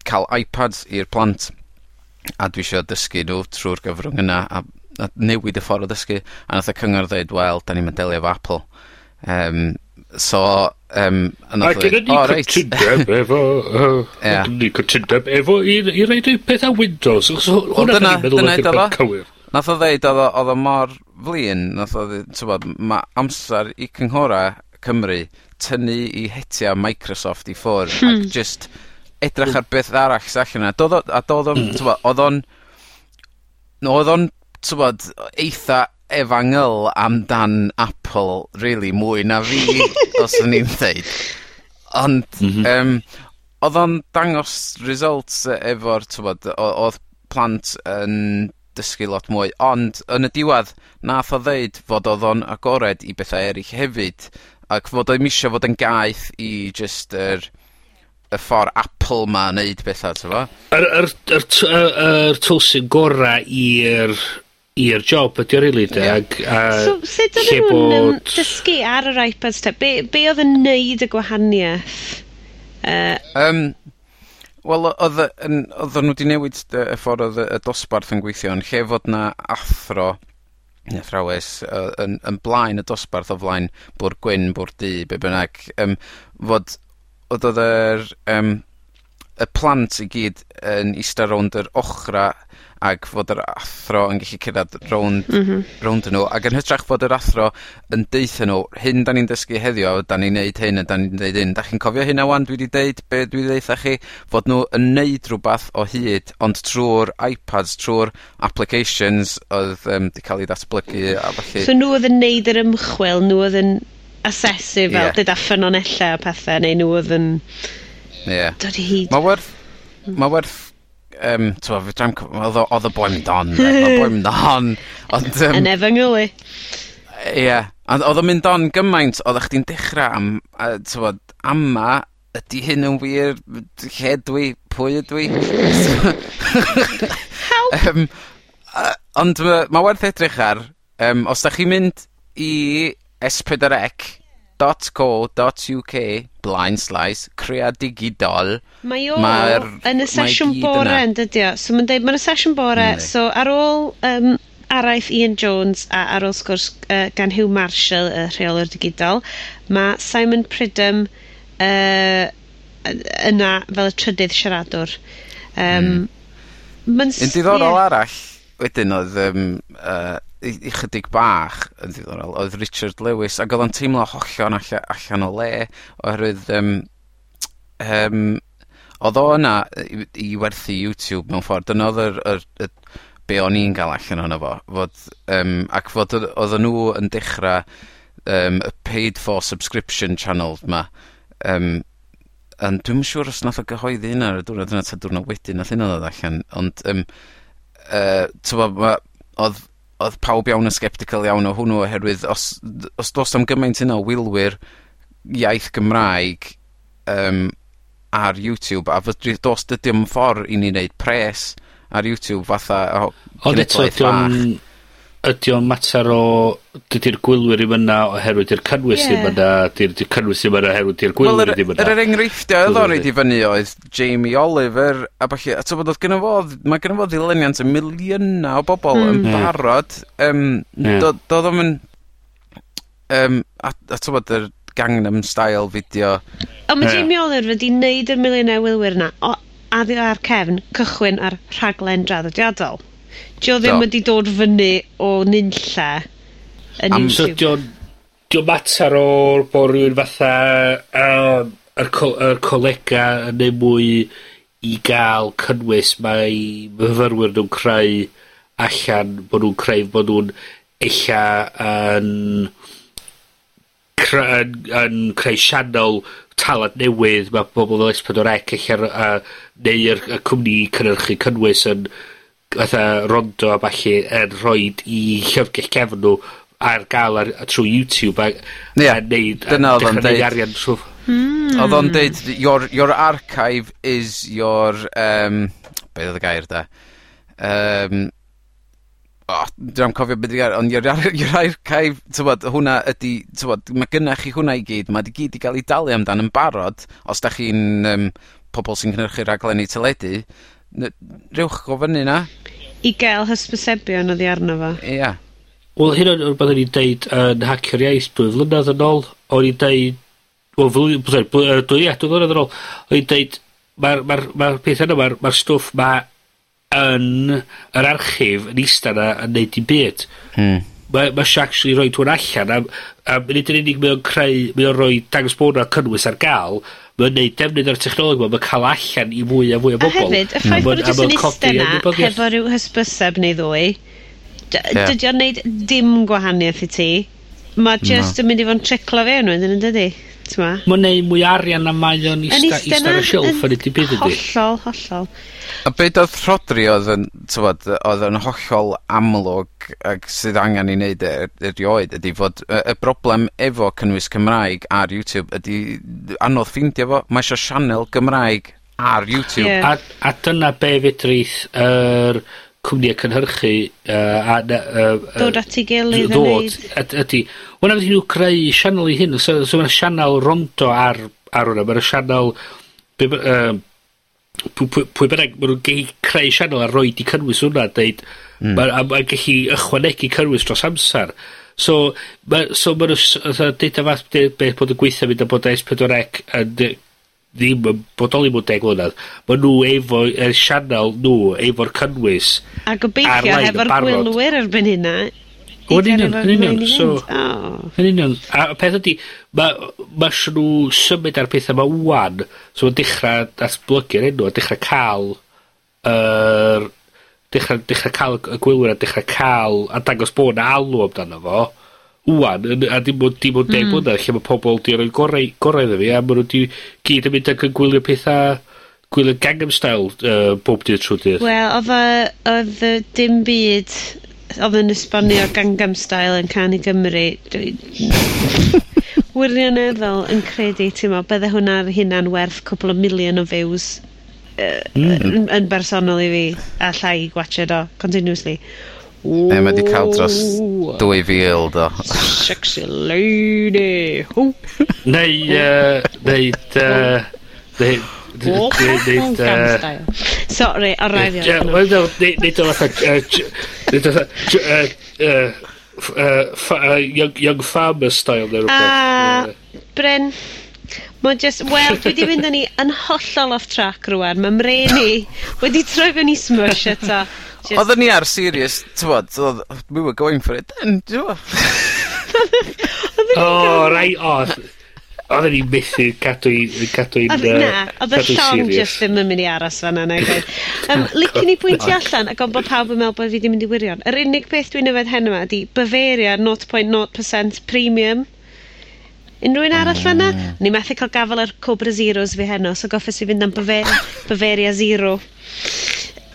cael iPads i'r plant a dwi isio dysgu nhw trwy'r gyfrwng yna a a newid y ffordd o dysgu a nath y cyngor ddeud wel da ni'n delio efo Apple. um, so Um, a gyda ni oh, cytundeb efo... Gyda ni cytundeb efo i, i reid pethau Windows. Hwna dyna, dyna iddo fo. Nath o ddeud oedd oedd o mor flin, nath o ddeud, mae amser i cynghora Cymru tynnu i hetia Microsoft i ffwr hmm. ac just edrych ar beth arall sy'n allan yna. A doedd o'n, hmm. oedd o'n, oedd o'n eitha efangl amdan Apple really, mwy na fi os o'n i'n ddeud. Ond mm -hmm. um, oedd o'n dangos results efo'r tywod, oedd plant yn dysgu lot mwy, ond yn y diwedd nath o ddeud fod oedd o'n agored i bethau eraill hefyd, ac fod o'n misio fod yn gaeth i just yr y ffordd Apple ma yn neud bethau, ti'n fo? Yr er, er, er, er, er, er, er, er, er, er, i'r job ydy o rili 'de ag a... So sut odden nw'n bod... dysgu ar yr iPads te? Be' be' oedd yn neud y gwahaniaeth? uh... um, Wel oedd odd y yn odden nw 'di newid dy y ffordd oedd y y dosbarth yn gweithio yn lle fod 'na athro neu athrawes yy yn yn blaen y dosbarth o flaen bwr' gwyn bwr' du be' bynnag um, fod oedd oedd yr um, y plant i gyd yn ista rownd yr ochra ac fod yr athro yn gallu cyrraedd rownd, mm -hmm. rownd nhw, ac yn hytrach fod yr athro yn deitha nhw, hyn da ni'n dysgu heddiw, da ni'n neud hyn a da ni'n neud hyn. da chi'n cofio hynna 'wan dwi wedi deud be' dwi wedi deitha chi? Fod nhw yn neud rhywbeth o hyd, ond trwy'r iPads, trwy'r applications oedd um, 'di cael ei datblygu a falle So nhw oedd yn neud yr ymchwil, nhw oedd yn asesu fel, yeah. dyda ffynonella a pethau, neu nhw oedd yn... Yeah. Dod i hyd. mae werth, ma werth um, t'mo' fedrai'm cyf- oedd, o odd y boi mynd on oedd y boi mynd on ond um, Yn efo ngwly. Ie, ond oedd o'n mynd on gymaint oedd chdi'n dechrau am yy t'mod ama ydi hyn yn wir? Lle dwi. Pwy ydw i? Help! Yym ond ma' ma' werth edrych ar um, os da chi'n mynd i es pedwar ec dot co dot iw ce creadigidol. Mae o mae'r, yn y sesiwn bore yn dydio. So mae'n deud, mae'n y sesiwn bore, mm, so ar ôl um, araith Ian Jones a ar ôl sgwrs uh, gan Hugh Marshall, y rheolwr digidol, mae Simon Pridham uh, yna fel y trydydd siaradwr. Um, mm. Yn diddorol yeah. arall wedyn oedd um, uh, i, i chydig bach yn ddiddorol oedd Richard Lewis ac oedd o'n teimlo hollon allan, allan o le oherwydd um, um, oedd o yna i, i werthu YouTube mewn ffordd dyna oedd yr, yr, yr, be o'n i'n gael allan ohono fo fod, um, ac fod oedden nhw yn dechrau um, y paid for subscription channel ma um, and dwi'n siŵr os nath o gyhoeddi hynna ar y diwrnod yna ta diwrnod wedyn nath hynna ddod allan ond um, uh, tywa, ma, oedd oedd pawb iawn yn sceptical iawn o hwnnw oherwydd os, os dos am gymaint yna o wylwyr iaith Gymraeg um, ar YouTube a fydri, dos dydy o'n ffordd i ni wneud pres ar YouTube fatha o, Ond eto, ydi o'n mater o... Dydy'r gwylwyr ddim yna oherwydd i'r cynnwys yeah. ddim yna, dydy'r dy cynnwys ddim yna oherwydd i'r gwylwyr well, ddim yna. Yr er enghreifftiau oedd o'n i fyny oedd Jamie Oliver a falle, a tybod oedd gynnu fod, mae gynnu fod ddileniant y miliynau o bobl mm. yn barod, um, yeah. doedd o'n mynd, um, a, a tybod yr Gangnam Style fideo. O, mae Jamie Oliver wedi wneud yr miliynau wylwyr yna, o, addio ar cefn, cychwyn ar rhaglen draddodiadol. Dio ddim do. wedi dod fyny o nunlle yn Am... So, dio'n dio mater o'r bod rhywun fatha um, yr co- yr colega yn neu' mwy i gael cynnwys mae myfyrwyr nhw'n creu allan bod nhw'n creu bod nhw'n ella yn cre- yn, yn creu sianel talad newydd mae bobl fel S4C ella yy neu yr y cwmni cynnyrchu cynnwys yn fatha Rondo a falle yn rhoi i llyfgell cefn nhw ar gael ar, trwy YouTube a, yeah, a neud, dyna oedd o'n deud arian trwy mm. oedd o'n deud your, your archive is your um, be oedd y gair da um, oh, dwi'n cofio beth i'r ond i'r archive tywod, hwnna ydy, tywod, mae gynnach chi hwnna i gyd, mae di gyd i gael ei dalu amdan yn barod, os da chi'n um, pobl sy'n cynhyrchu raglenni teledu, rewch go fyny na. I gael hysbysebion oedd i arno fo. Ia. Wel, hyn o'n rhywbeth o'n i'n deud yn hacio'r iaith dwy flynedd yn ôl, o'n i'n deud, wel, blwyddyn, dwy, ia, dwy flynedd yn ôl, o'n i'n deud, mae'r ma ma peth yna, mae'r ma stwff ma yn yr archif yn eista yna yn neud i byd. Hmm. Mae ma eisiau actually roed hwn allan, a, a nid yn unig mae o'n creu, mae o'n rhoi dangos bod yna cynnwys ar gael, Mae'n neud defnydd o'r technoleg ma, mae'n cael allan i fwy a fwy o bobl. A hefyd, y ffaith bod jyst yn iste na, hefo rhyw hysbyseb neu ddwy, yeah. dydy o'n neud dim gwahaniaeth i ti. Mae just yn mynd i fod yn triclo fewn wedyn yn dydy? t'ma? Mae'n neud mwy arian na mae o'n ista, ista ar y shelf yn ydy dibydd ydy. Hollol, hollol. A beth oedd Rhodri oedd yn, tywod, oedd yn hollol amlwg ac sydd angen i wneud e er- erioed ydy fod y, y broblem efo cynnwys Cymraeg ar YouTube ydy anodd ffeindio fo. Mae eisiau sianel Gymraeg ar YouTube. Yeah. A, a dyna be fedrith yr er, cwmni cynhyrchu uh, a ny uh. Dod at ei gilydd yn neud. Yd ydi. Wel na nhw creu sianel i hyn. so so mae'n sianel rondo ar ar hwnna. Mae'n sianel be' ma' yym pw- pwy pwy bynnag ma' nhw'n gellu creu sianel a roid i cynnwys hwnna deud mm. ma' a ma' gallu ychwanegu cynnwys dros amser. So ma' so mae'n nw s- fatha fath be' be' bod y gweithio mynd a bod S4C yn yy ddim yn bodoli mewn deg mlynedd. Ma' nhw efo, y sianel nhw, efo'r cynnwys. A gobeithio hefo'r gwylwyr erbyn hynna. O, yn union, yn union. So, yn union. A peth ydy, mae ma nhw symud ar pethau yma wwan, so mae'n dechrau datblygu'r enw, a dechrau cael yr... Er, dechrau, dechrau cael y gwylwyr a dechrau cael a dangos bod na alw amdano fo. Mm wan, yn, a dim ond, dim ond deg mm. mlynedd, lle mae pobl di roi gorau, gorau iddo fi, a maen nhw di gyd yn mynd ac yn gwylio pethau, gwylio Gangnam Style uh, bob dydd trwy dydd. Wel, oedd oedd dim byd oedd yn esbonio Gangnam Style yn Can i Gymru. Wirioneddol yn credu, ti'n mo, bydde hwnna'r hunan werth cwpl o milion o views uh, mm. yn, yn bersonol i fi, a llai gwachod o, continuously. Neu mae 'di cael dros dwy fil do. Sexy lady. Ww. Neu yy neud yy neu neud yy... Sori, o rai fi. Wel, no, neud o fatha... Neud o fatha... Young Farmer style neu rhywbeth. Ah, Bryn, Mae just, wel, dwi wedi mynd â ni yn hollol off track rwan. Mae mre ni wedi troi fewn i smush eto. Jyst... Oedden ni ar serious, t'mod, odd, we were going for it then, ti'n O, rai, o, oedden ni methu cadw i... Cadw i na, oedd y llong just ddim yn mynd i aros fan yna. Um, Licen i pwyntio allan ac ond bod pawb yn meddwl bod fi ddim yn mynd i wirion. Yr unig beth dwi'n yfed hen yma ydi Bavaria 0.0% premium. Unrhyw un arall mm. fanna? Ni methu cael gafel ar Cobra Zeros fi heno, so goffes i fynd am Bavaria, Bavaria Zero.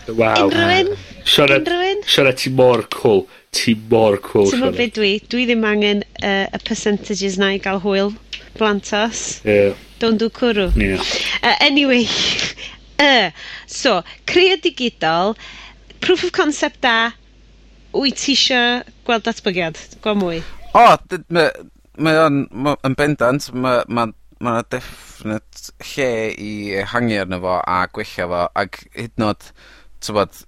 Waw. Unrhywun? Siona, Unrhywun? Siona, ti mor cool. Ti mor cool, Ti'n mwyn beth dwi? Dwi ddim angen uh, y percentages na i gael hwyl blantas. Yeah. Don't do cwrw. Yeah. Uh, anyway, uh, so, creu digidol, proof of concept da, wyt ti isio gweld datblygiad? Gwa mwy? O, oh, mae o'n yn bendant, mae ma, ma definite lle i hangi arno fo a gwella fo, ac hyd yn oed t'bod,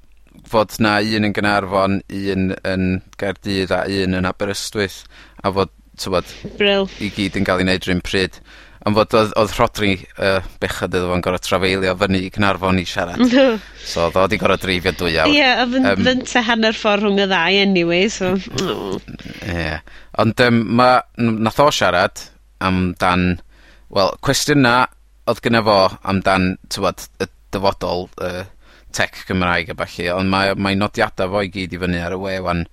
fod 'na un yn Gynarfon, un yn Gaerdydd a un yn Aberystwyth, a fod t'bod... Bril. ...i gyd yn cael ei wneud rhywun pryd. Ond fod oedd, oedd Rhodri uh, bechod iddo fo'n gorau trafeilio fyny i Cynarfon i siarad. so oedd o 'di gorau dreifio dwy awr. Ie, yeah, a fyn, um, fynta hanner ffordd rhwng y ddau anyway, so... Ie. Yeah. Ond um, ma, nath o siarad amdan... Wel, cwestiwn na oedd gyna fo amdan, tywod, y dyfodol, Uh, tech Cymraeg a falle, ond mae, mae nodiadau fo i gyd i fyny ar y wewan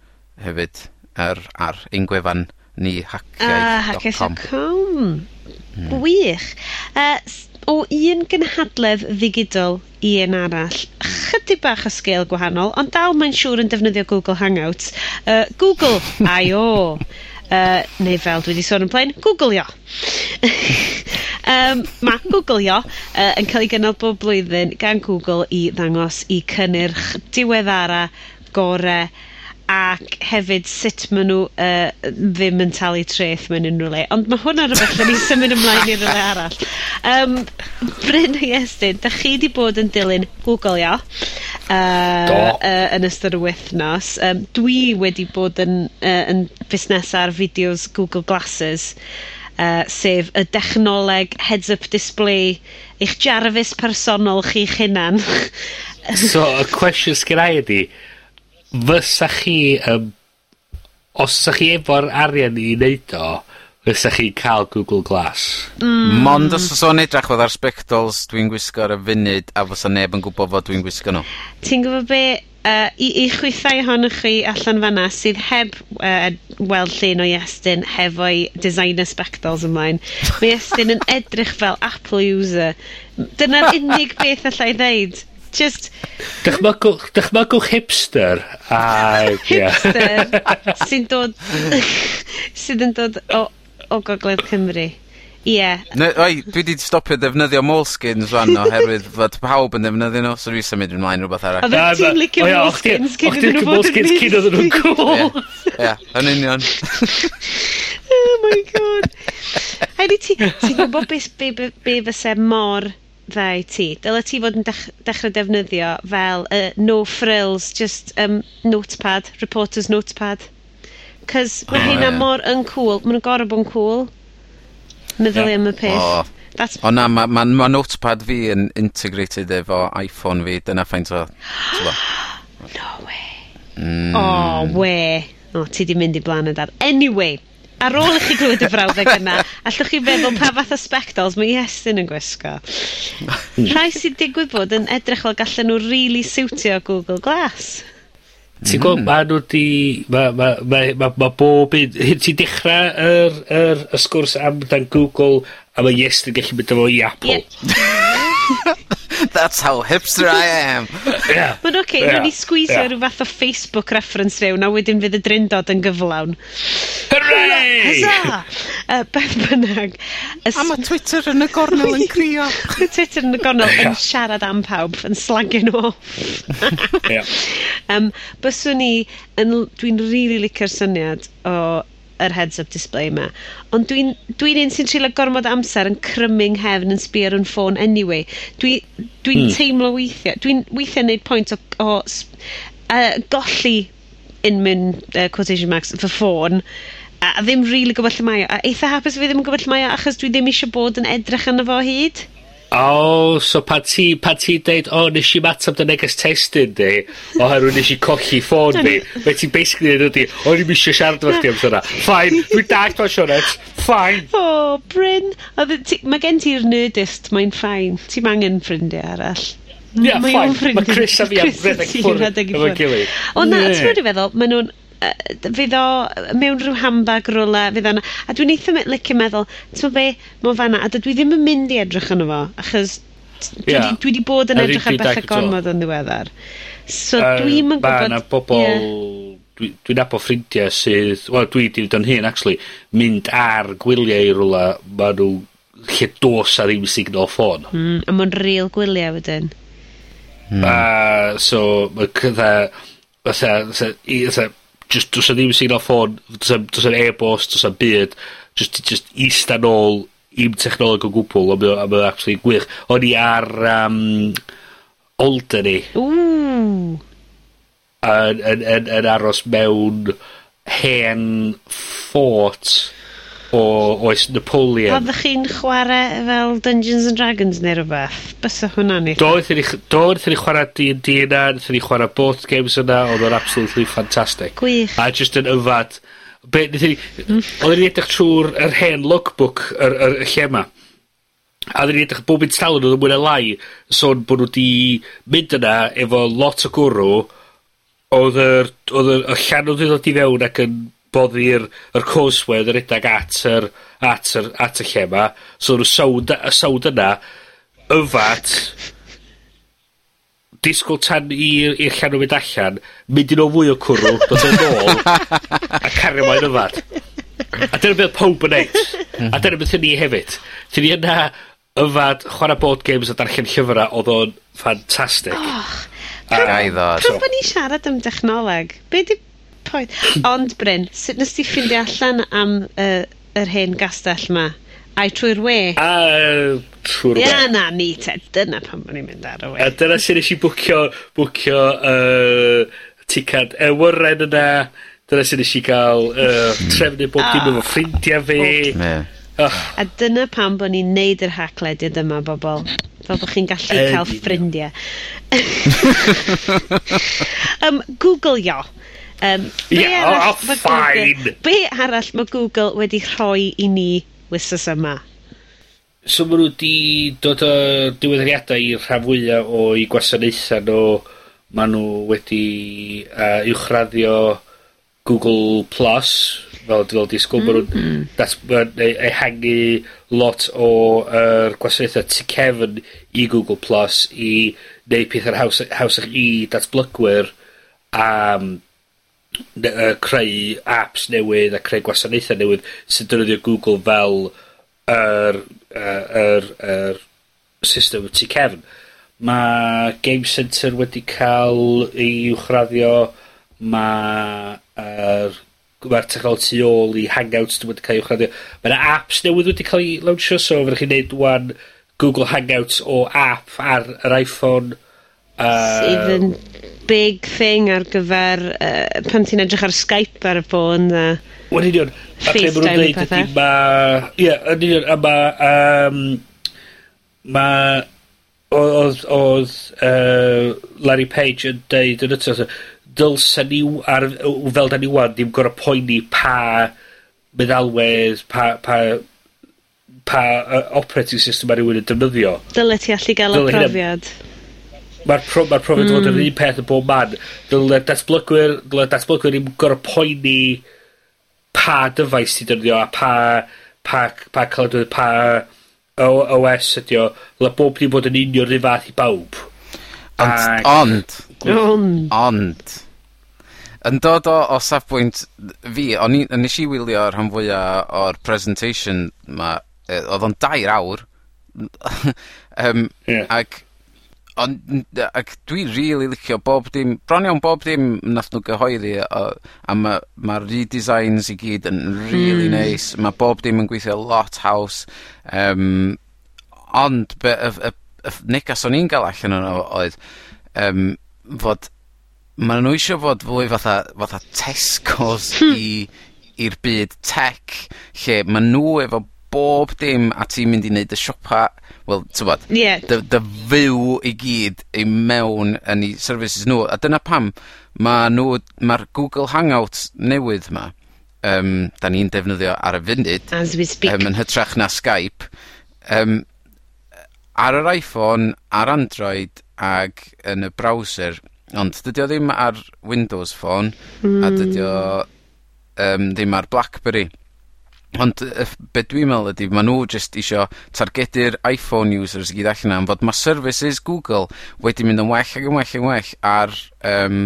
hefyd ar, ar ein gwefan ni haciau.com. Ah, mm. Gwych. Uh, o un gynhadledd ddigidol i un arall. Chydig bach o sgil gwahanol, ond dal mae'n siŵr yn defnyddio Google Hangouts. Uh, Google, I.O. Uh, neu fel dwi wedi sôn yn plaen, Google-io. Um, mae Google Io uh, yn cael ei gynnal bob blwyddyn gan Google i ddangos i cynnyrch diweddara gore, ac hefyd sut maen nhw uh, ddim yn talu treth mewn unrhyw le. Ond mae hwnna rhywbeth nawn ni symud ymlaen i rywle arall. Um, Bryn neu Estyn, da chi 'di bod yn dilyn Googlio yy... Do. uh, yn ystod y wythnos. Um, dwi wedi bod yn uh, yn busnes ar fideos Google glasses uh, sef y dechnoleg heads-up display eich jarfus personol chi'ch hunan. so, y cwestiwn sgynnau ydi, fysa chi, um, os ydych chi efo'r arian i wneud o, fysa chi cael Google Glass. Mm. Mond os oes o'n edrych fod ar spectols dwi'n gwisgo ar y funud a fysa neb yn gwybod fod dwi'n gwisgo nhw. Ti'n gwybod be, uh, i, i chwythau ohonoch chi allan fanna sydd heb uh, weld llun o Iestyn hefo'i designer spectols ymlaen, mae Iestyn yn edrych fel Apple user. Dyna'r unig beth allai ddeud. Just... Dychmygwch, dychmygwch hipster. A, hipster sy'n dod... sydd yn dod o, o Gogledd Cymru. Ie. Ne- oi, dwi wedi stopio ddefnyddio moleskins rŵan oherwydd fod pawb yn defnyddio nhw, so dwi symud ymlaen rhywbeth arall. arall. Oddet ti'n licio moleskins cyn iddyn nhw fod yn cyn iddyn nhw'n cool. Ie, yn union. oh my god. Hedi ti, ti'n gwybod be, be, be fyse mor dda i ti? Dyle ti fod yn dech, dechrau defnyddio fel uh, no frills, just um, notepad, reporter's notepad. Cys mae oh, hynna yeah. mor yn cool. Mae nhw'n gorau bod yn cool meddwl yeah. am y peth. O. That's... O na, mae ma, ma notepad fi yn integrated efo iPhone fi, dyna ffaint o... no way. Mm. O, oh, we. O, ti di mynd i blaen y dar. Anyway, ar ôl i chi glwyd y frawddeg yna, allwch chi feddwl pa fath o spectols mae Iestyn yn gwisgo. Rhai sydd digwydd bod yn edrych fel gallen nhw really siwtio Google Glass. Ti'n mm. gweld, ma nhw di... Mae ma, ma, ma, ma bob un... Hyn ti'n dechrau yr, yr, y sgwrs am dan Google a mae Yes yn gallu mynd efo i Apple. Yeah. That's how hipster I am. yeah. Mae'n oce, okay, yeah. ni sgwisio yeah. rhyw fath o Facebook reference fewn, a wedyn fydd y drindod yn gyflawn. Hooray! Hwza! Uh, beth bynnag. Ys... A mae Twitter yn y gornel yn crio. Twitter yn y gornel yn siarad am pawb, yn slagio nhw off. yeah. um, byswn ni, dwi'n rili really licio'r syniad o yr heads-up display yma. Ond dwi'n dwi un sy'n treulio gormod amser yn cryming hefn yn sbio ar yn ffôn anyway. Dwi'n dwi, dwi hmm. teimlo weithiau, dwi'n weithiau wneud pwynt o, o uh, golli in mewn uh, quotation marks fy ffôn a, a ddim rili really gwybod lle mae o. A eitha hapus fi ddim yn gwybod lle mae o achos dwi ddim eisiau bod yn edrych arno fo hyd. O so pan ti pan ti deud o nes i matab dy neges testyn di oherwydd nes i colli ffôn fi fe ti'n basically ddeud ydi o'n i'm misio siarad efo chdi am 'na. Fine dwi'n dag ma' sionet, Fine. O Bryn. Odd y ti ma' gen ti'r nerdist mae'n ffein. Ti'n angen ffrindiau arall. Ie, Ia fine. Mae Chris a fi am redeg ffwrdd efo'n gilydd. Ond na, ti'n be' dwi feddwl ma' nw'n fydd o mewn rhyw handbag rola, e, fydd o'n... A dwi'n eitha me, licio meddwl, ti'n meddwl be, mae'n fanna, a dwi ddim yn mynd i edrych yn efo, achos dwi, yeah. dwi, dwi bod yn edrych ar bethau gormod yn ddiweddar. So uh, dwi'n yn gwybod... Mae bobl... Yeah. Dwi'n dwi nabod ffrindiau sydd... Wel, dwi wedi dod yn hyn, actually, mynd ar gwyliau i rwla, maen nhw lle dos ar ddim signal ffôn. Mm, a mae'n real gwyliau wedyn. Mm. A, so, mae cydda... Fytha, fytha, just do's a e ddim signal ffôn, do's 'na'm e, do's 'na'm e e-bost, do's a'n byd, just, jyst ista nôl i'm technoleg o gwbl, a mae o a mae o actually'n gwych. O'n i ar um, Alderney. Ww! Yn, yn, yn, yn aros mewn hen ffort o oes Napoleon. Pan chi'n chwarae fel Dungeons and Dragons neu rhywbeth, bysa hwnna'n eitha. Do, wrthyn ni chwarae D&D yna, wrthyn ni chwarae both games yna, oedd o'n absolutely fantastic. Gwych. A just yn yfad. Be, ni, mm. Ni edrych trwy'r er hen logbook yr, yr, y lle yma. A oedden ni edrych bob mynd talon oedd yn mwyn lai sôn bod nhw wedi mynd yna efo lot o gwrw oedd y llan oedd yn ddod i fewn ac yn bod i'r yr courseware yn redag at yr at yr at y lle yma so odd sawd y sawd yna yfad disgwyl tan i'r i'r llanw mynd allan, mynd i nôl fwy o cwrw, dod yn e ôl, a cario mae'n yfad. A dyna beth pob yn neud. A dyna beth ni hefyd. Ti ni yna yfad, chwarae board games a darllen llyfrau, oedd o'n ffantastig. Oh, pam, pam, bod ni siarad am dechnoleg? Be di coed. Ond, Bryn, sut nes ti ffindio allan am uh, yr hen gastell yma? Ai trwy'r we? A, trwy'r we. Ia, na, ni te. Dyna pan bod ni'n mynd ar y we. A dyna sy'n nes i bwcio, bwcio uh, ticad ewyren yna. Dyna sy'n nes i gael uh, trefnu bob dim efo ah. ffrindiau fi. Oh. A dyna pam bod ni'n neud yr haclediad yma, bobl. Fel bod chi'n gallu cael ffrindiau. um, Google yo. Um, be yeah, arall oh, oh fine. Google, be arall mae Google wedi rhoi i ni wythnos yma? So maen nhw wedi dod o diweddariadau i'r rhan fwyaf o'i gwasanaethau nhw. Maen nhw wedi uh, uwchraddio Google Plus, fel dwi'n disgwyl, mm -hmm. maen nhw'n ehangu lot o uh, gwasanaethau tu cefn i Google Plus i wneud pethau'r haws, hawsach i datblygwyr am um, ne- yy creu apps newydd a creu gwasanaethau newydd sy'n defnyddio Google fel yr yy yr yr system tu cefn. Mae Game Center wedi cael ei uwchraddio. Ma' yr ma'r technoleg tu ôl i Hangouts wedi cael ei uwchraddio. Ma' 'na aps newydd wedi cael ei launchio, so fyddwch chi'n neud wan Google Hangouts o app ar yr IPhone Sydd yn big thing ar gyfer uh, pan ti'n edrych ar Skype ar y ffôn a Wel, union. FaceTime a pethau. Ma... Ie, yn union. A ma... Um, ma... Oedd, oedd uh, Larry Page yn deud yn ytro, dylsa ni, ar, fel da ni wan, ddim gorau poeni pa meddalwedd, pa, pa, pa uh, operating system ar rywun yn defnyddio. Dyle ti allu gael y profiad. Hynna, Mae'r pro, ma profiad mm. fod yn hmm. un peth yn bob man. Dyle datblygwyr, dyle datblygwyr ddim gorau poeni pa dyfais ti defnyddio a pa, pa, pa cael pa OS ydi o. Dyle bob ni bod yn union rhyw fath i bawb. Ond, Ac... ond, ond, ond, yn dod o, o safbwynt fi, o'n i, nes i wylio rhan fwyaf o'r presentation ma, e, oedd o'n dair awr, um, yeah. ac Ond, ac dwi rili licio bob dim, bron iawn bob dim nath nhw gyhoeddi, a, a mae'r ma redesigns i gyd yn really mm. nice, Mae bob dim yn gweithio lot haws. Um, ond, be, y, y, y negas o'n i'n gael allan yno oedd, um, fod, maen nhw eisiau fod fwy fatha, fatha Tesco's hmm. i, i'r byd tech, lle maen nhw efo bob dim a ti'n mynd i wneud y siopa, wel t'mod... Ie. ...dy dy fyw i gyd i mewn yn 'u services nhw a dyna pam ma' nhw ma'r Google Hangouts newydd 'ma um, da ni'n defnyddio ar y funud... As we speak. um, yn hytrach na Skype um, ar yr Iphone, ar Android ag yn y browser, ond dydy o ddim ar Windows Phone... Hmm. ...a dydy o um, ddim ar BlackBerry. Ond yy be' dwi'n meddwl ydy, maen nhw jyst isio targedu'r Iphone users i gyd allan am fod mae services Google wedi mynd yn well ac yn well yn well ar um,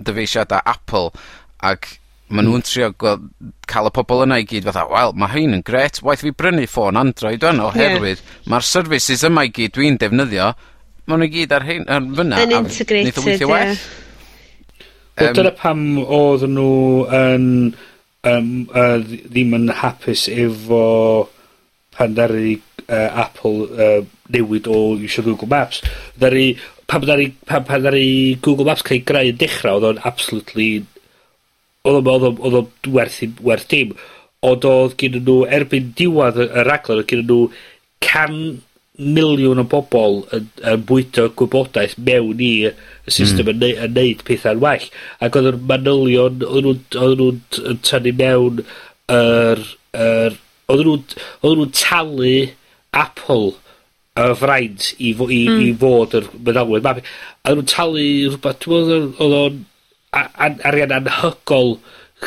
dyfeisiadau Apple ac maen nhw'n trio gwa- ca'l y pobl yna i gyd fatha wel mae hyn yn gret, waith fi brynu ffôn Android o'n oherwydd mae'r services yma i gyd dwi'n defnyddio maen nw i gyd ar hyn, ar fyna... Yn integrated ie. ...neith o weithio well. Yym. Wel dyna pam oedd nhw yn um, uh, ddim yn hapus efo pan ddaru uh, Apple uh, newid o iwsio Google Maps. Ddaru, pan ddaru, pan, pan ddaru Google Maps cael ei greu yn dechrau, oedd o'n absolutely Oedd o'n odd o'm odd o'm werth 'i werth dim, ond oedd gen nhw, erbyn diwadd y y raglen oedd gen nhw can miliwn o bobl yn, yn bwydo gwybodaeth mewn i y system mm. yn, neud, yn neud pethau'n well. Ac oedd yr manylion, oedd nhw'n tynnu mewn yr... yr oedd nhw'n talu Apple y fraint i, fo, i, mm. i hmm. fod yr meddalwedd. Oedd nhw'n talu rhywbeth, dwi'n meddwl, oedd o'n arian anhygol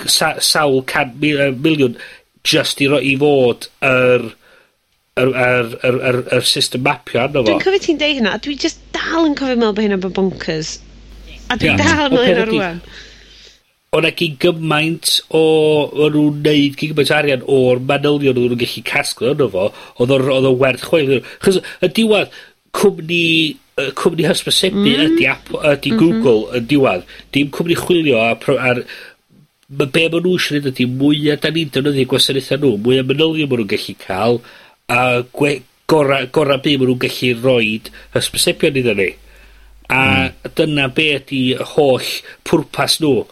sa, sawl can, mil, miliwn just i, ro, i fod yr yr, yr, yr, yr, yr system mapio arno fo. Dwi'n cofio ti'n deud hynna, a dwi just dal yn cofio meddwl bod hynna'n bod bonkers. A dwi'n yeah. dal yn meddwl hynna rwan. O'n O'na gyn gymaint o... O'n nhw'n neud gyn gymaint arian o'r manylion o'n nhw'n gallu casglu arno fo. Oedd o'n werth chweil. Chos y diwedd, cwmni cwmni hysbysebu mm. ydy, Apple, ydy mm -hmm. Google yn diwedd. Dim cwmni chwilio a, ar, Mae be maen nhw eisiau gwneud ydy mwyaf da ni'n defnyddio gwasanaethau nhw, mwyaf manylion maen nhw'n gallu cael, a gwe- gora, gora be' ma' nhw'n gallu roid hysbysebion iddyn ni. A hmm. dyna be' ydy y holl pwrpas nhw.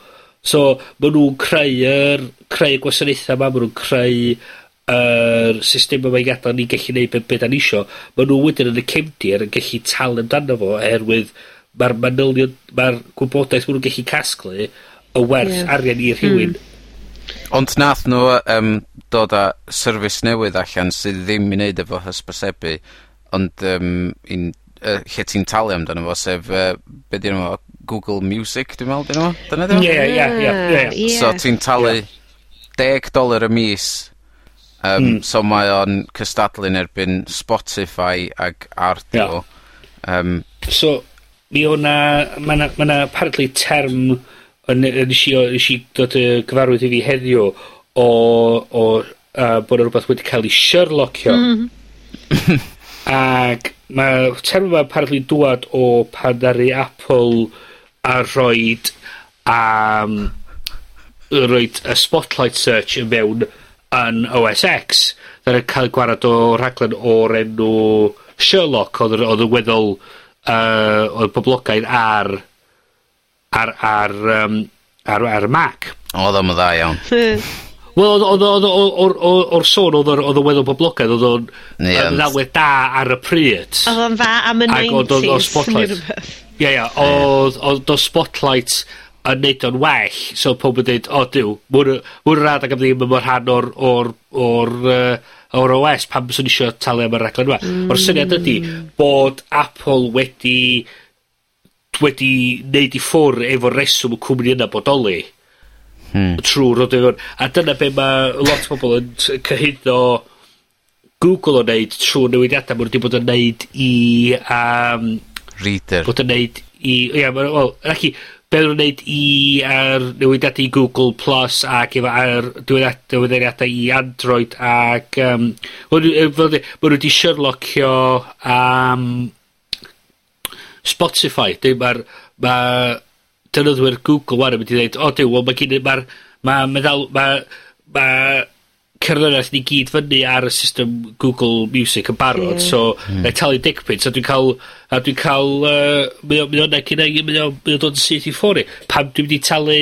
So ma' nhw'n creu yr, creu gwasanaethau yma, ma' nhw'n creu yr system yma i gadael ni gallu neud be' be' 'dan ni isio. Ma' nw wedyn yn y cefndir yn gallu talu amdano fo oherwydd mae'r manylion mae'r gwybodaeth ma' nhw'n gallu casglu y werth... Ie. ...arian i rhywun. Hmm. Ond nath nhw um, dod â service newydd allan sydd ddim i wneud efo hysbysebu ond um, in, uh, lle ti'n talu amdano fo sef uh, be' dyn nhw, Google Music dwi'n meddwl, dyn nhw? fo. Dyna 'di nhw? Ie ie ie ie ah, ie. So ti'n talu 10 dolar y mis yym hmm. so mae o'n cystadlu'n erbyn Spotify ag Ardio. Um, So mi o'na, 'na ma' 'na ma' 'na apparently term yn nesh i o nesh i dod y gyfarwydd i fi heddiw o o uh, bod 'na rwbath wedi ca'l 'i Sherlocio. Hmm. Ag mae term yma apparently'n dŵad o pan ddaru Apple a rhoid am roed y spotlight search yn mewn yn OS X ddaru cael gwarad o rhaglen o'r enw Sherlock oedd yn oedd yn weddol uh, oedd poblogaidd ar ar, ar, um, ar, ar Mac. Oedd o'n dda iawn. Wel, oedd o'r sôn, oedd o'n weddol poblogaidd, oedd o'n ddawedd da ar y pryd. Oedd o'n dda am y 90s. Ie, ie, oedd o Spotlight yn neud o'n well, so pob yn dweud, o diw, mwyn yr ac am ddim yn mor rhan o'r, or, or, uh, o'r OS, pam sy'n eisiau talu am y raglen yma. Mm. O'r syniad ydy bod Apple wedi wedi neud i ffwr' efo reswm y cwmni yna bodoli. Hmm. trwy roedd efo'r... A dyna be mae lot o bobl yn t- cyhuno Google o wneud trwy newidiadau maen nhw wedi bod yn neud i... Um, Reader. Bod yn neud i... Ia, maen nhw... Wel, ac. Be nhw'n neud i ar newidiadau i Google Plus ac efo ar diweddariadau i Android ac... Um, maen nhw wedi Sherlockio um, Spotify, deu ma'r ma' defnyddwyr Google ŵan yn mynd i ddeud o Duw, wel mae gin i ma'r Mae meddal Mae... ma' cerddoriaeth ni gyd fyny ar y system Google Music yn barod, yeah. so mm. na talu degpint, a dwi'n cael, a dwi'n cael, uh, mae o'n mynd o'n dod yn syth i ffori. Pam dwi'n mynd i talu,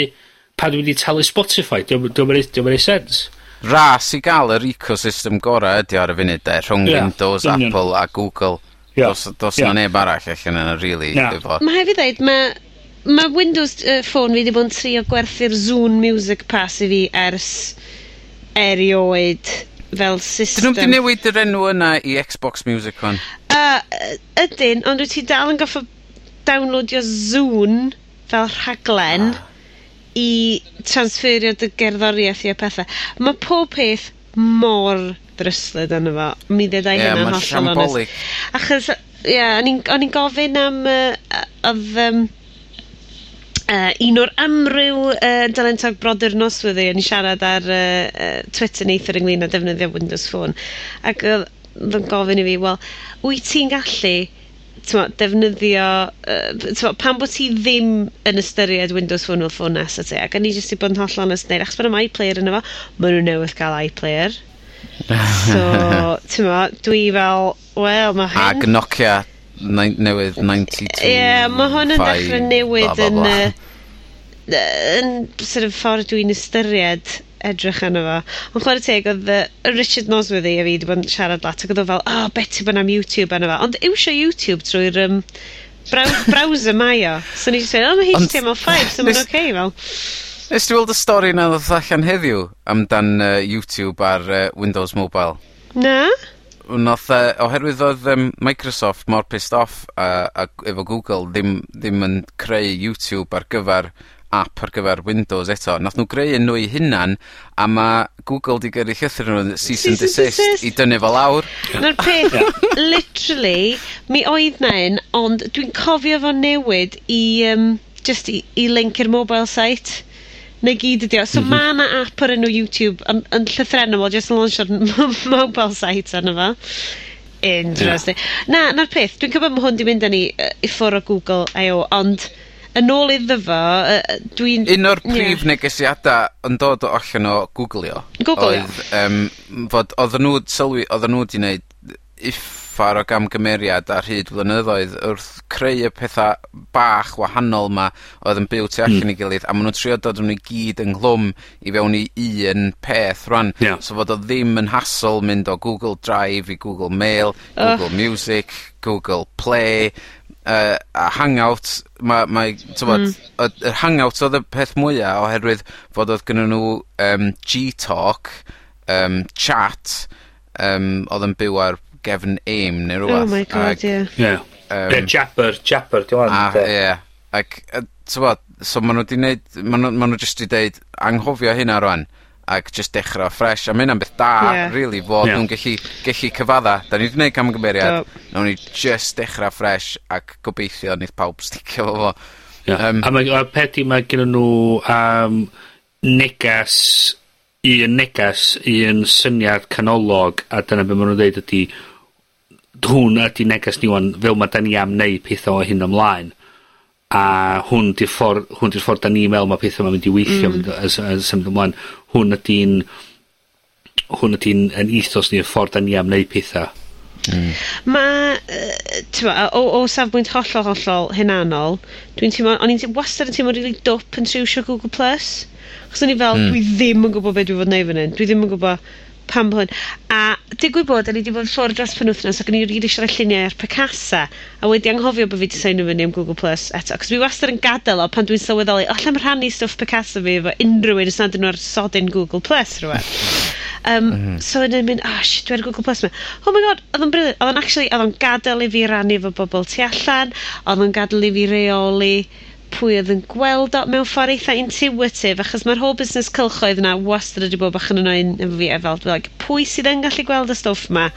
pam dwi'n mynd i talu Spotify, dwi'n mynd i sens. Ras i gael yr ecosystem gorau ydi ar y funud de, rhwng yeah, Windows, union. Apple a Google. Yeah. Dos, dos yeah. na neb arall allan yna, really. Yeah. Efo. Mae hefyd dweud, mae ma Windows uh, Phone fi wedi bod yn trio gwerthu'r Zoom Music Pass i fi ers erioed fel system. Dyn nhw wedi newid yr enw yna i Xbox Music fan? Uh, ydyn, ond wyt ti dal yn goffo downloadio Zoom fel rhaglen ah. i transferio dy gerddoriaeth i a pethau. Mae pob peth mor ddryslyd yn efo. Mi ddedai yeah, hynna'n hollol onest. Achos, ie, yeah, o'n i'n gofyn am, uh, oedd, um, uh, un o'r amryw uh, dalentog brodyr noswyddi yn siarad ar uh, uh, Twitter neithio'r ynglyn â defnyddio Windows Phone. Ac oedd, uh, yn gofyn i fi, wel, wyt ti'n gallu t'mo, defnyddio, uh, t'mo, pan bod ti ddim yn ystyried Windows Phone fel ffôn nesa ti, ac o'n i jyst i bod yn holl onest neud, achos bod yma iPlayer yn efo, maen nhw newydd cael iPlayer. so, t'mo, dwi fel, wel, mae hyn... Ag Nokia newydd 92... Ie, yeah, mae hwn yn dechrau newid yn, uh, yn sort of ffordd dwi'n ystyried edrych arno fo. Ond chware teg oedd yy, Richard Nosworthy a fi wedi bod yn siarad lot ac oedd o fel o beti bod am YouTube arno fo. Ond iwsio YouTube trwy'r um, brow- browser mae o. So o'n i jyst yn o ma' HTML5 so ma'n oce okay, fel. Nes ti weld y stori na ddoth allan heddiw amdan uh, YouTube ar uh, Windows Mobile? Na? Noth, uh, oherwydd oedd um, Microsoft mor pissed off a, a, efo Google ddim, ddim yn creu YouTube ar gyfer app ar gyfer Windows eto. Nath nhw greu yn nhw 'u hunan, a mae Google 'di gyrru llythyr i nw'n cease and desist i dynnu fo lawr. Na'r peth literally mi oedd 'na un, ond dwi'n cofio fo newid i um, just i i link i'r mobile site. 'Na gyd ydi o. So mm -hmm. ma' 'na app ar enw YouTube yn, yn llythren o just yn lawnsio'r mobile site arno fo. Interesting. Na, 'na'r peth. Dwi'n cofio mae hwn 'di mynd â ni yy i ffwrdd o Google I.O. ond yn ôl iddo fo, yy dwi'n... Un o'r prif yeah. negesiada yn dod o allan o gwglio... Gwglio. ...oedd um, fod odden nhw sylwi odden nhw wedi gwneud uffar o gamgymeriad ar hyd flynyddoedd wrth creu y pethau bach wahanol 'ma oedd yn byw tu allan hmm. i gilydd, a maen nhw'n trio dod nhw i gyd ynghlwm i fewn i un peth rwan Ie. So fod o ddim yn hassle mynd o Google Drive i Google Mail, Google Music, Google Play, uh, a hangout ma' mae t'mod... Hmm. ...y y Hangouts odd y peth mwyaf oherwydd fod oedd gynnyn nhw um, G-talk um, chat um, oedd yn byw ar gefn AIM neu rwbath. Oh my God, ie. Ie. Yym. Jabber, Jabber, di wan. A ie. Ac yy t'mod, so ma' nhw 'di neud, ma' nhw, ma' nhw jyst 'di deud anghofio hynna rwan ac just dechrau fresh. A mae hynna'n beth da, yeah. really, fod yeah. nhw'n gallu, gallu cyfadda. Da ni wedi gwneud camgymeriad, so. nawn ni just dechrau fresh ac gobeithio nid pawb sticio fo fo. Yeah. Um, a mae a peth i mae gen nhw um, negas, un negas, un syniad canolog, a dyna beth maen nhw'n dweud ydy hwn ydy negas ni wan fel mae da ni am neud pethau o hyn ymlaen a hwn 'di'r ffordd hwn 'di'r ffordd da ni'n meddwl mae pethau 'ma'n mynd i weithio... mm. ...mynd yy yn symud ymlaen. Hwn ydy'n hwn ydy'n 'yn ethos ni'r ffordd da ni am neud pethau Hmm. Ma' t'mo' o, o safbwynt hollol hollol hynanol, dwi'n teimlo o'n i'n wastad yn teimlo really dwp yn triwsio Google Plus chos o'n i fel mm. dwi ddim yn gwybod beth dwi fod yn neud fan hyn dwi ddim yn gwybod pam hwn. A digwydd bod, o'n i wedi bod ffwrdd dros pen wythnos ac o'n i rili eisiau rhoi lluniau ar Picasa. A wedi anghofio bod fi wedi seinio fyny am Google Plus eto. Cos fi wastad yn gadael o pan dwi'n sylweddoli, o, lle mae rhannu stwff Picasa fi efo unrhyw un ysnad nhw ar sodyn Google Plus rhywbeth. Um. Mhm. So yn mynd, oh shit, dwi'n Google Plus me. Oh my god, oedd o'n brilliant. oedd o'n actually, oedd o'n gadael i fi rannu efo bobl tu allan, oedd o'n gadael i fi reoli pwy oedd yn gweld o mewn ffordd eitha intuitive, achos mae'r whole business cylchoedd yna wastad wedi bod bach yn annoying efo fi, efo, fel like pwy sydd yn gallu gweld y stwff 'ma?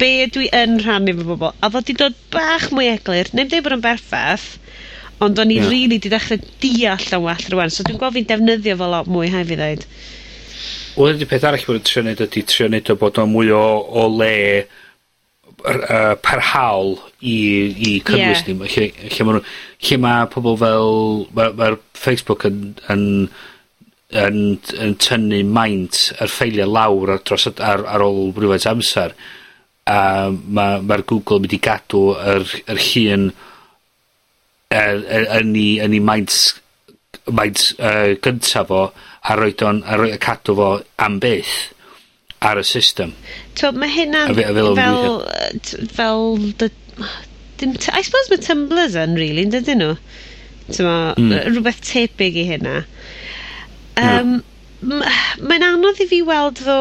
Be' dwi yn rhannu efo bobl, A fo 'di dod bach mwy eglur, nem dweud bod yn berffaith, ond o'n i... Ie. really 'di dechrau deall o'n well rwan, so dwi'n gweld fi'n defnyddio fo lot mwy hefyd ddeud. Wel ydy peth arall bod yn trio neud ydy trio neud o bod o'n mwy o o le uh, parhaol i i cynnwys... Ie. ...ni lle lle ma' nw lle ma' pobl fel Mae'r ma' Facebook yn yn yn yn tynnu maint yr ffeiliau lawr ar dros ar ar ôl rhywfaint amser a mae'r ma' ma'r Google mynd i gadw yr yr llun yy yy yn ei, yn ei maint maint uh, gyntaf o a roed o'n a roi a cadw fo am byth ar y system. To, mae hynna'n fel, fel, fel dy, dim, I suppose mae Tumblrs yn, really, yn dydyn nhw. Tyma, mm. rhywbeth tebyg i hynna. Hmm. Um, no. Mae'n anodd i fi weld ddo,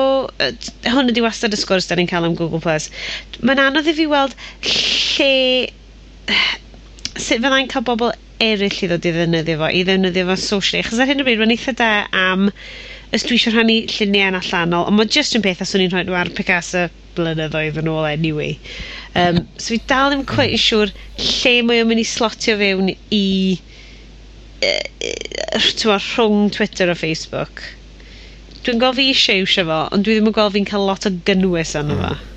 hwn ydi wastad y sgwrs da ni'n cael am Google+, Plus. mae'n anodd i fi weld lle, sut fyddai'n cael bobl eraill i ddod i ddefnyddio fo, i ddefnyddio fo socially, Chos ar hyn o bryd, mae'n eitha da am... Um, ys dwi eisiau rhannu lluniau yn allanol, ond mae jyst yn peth os o'n i'n rhoi nhw ar Picasso blynyddoedd yn ôl anyway. Um, so fi dal ddim quite yn siŵr lle mae o'n mynd i slotio fewn i uh, rhwng Twitter a Facebook. Dwi'n gweld fi eisiau iwsio fo, ond dwi ddim yn gweld fi'n cael lot o gynnwys arno fo. Hmm.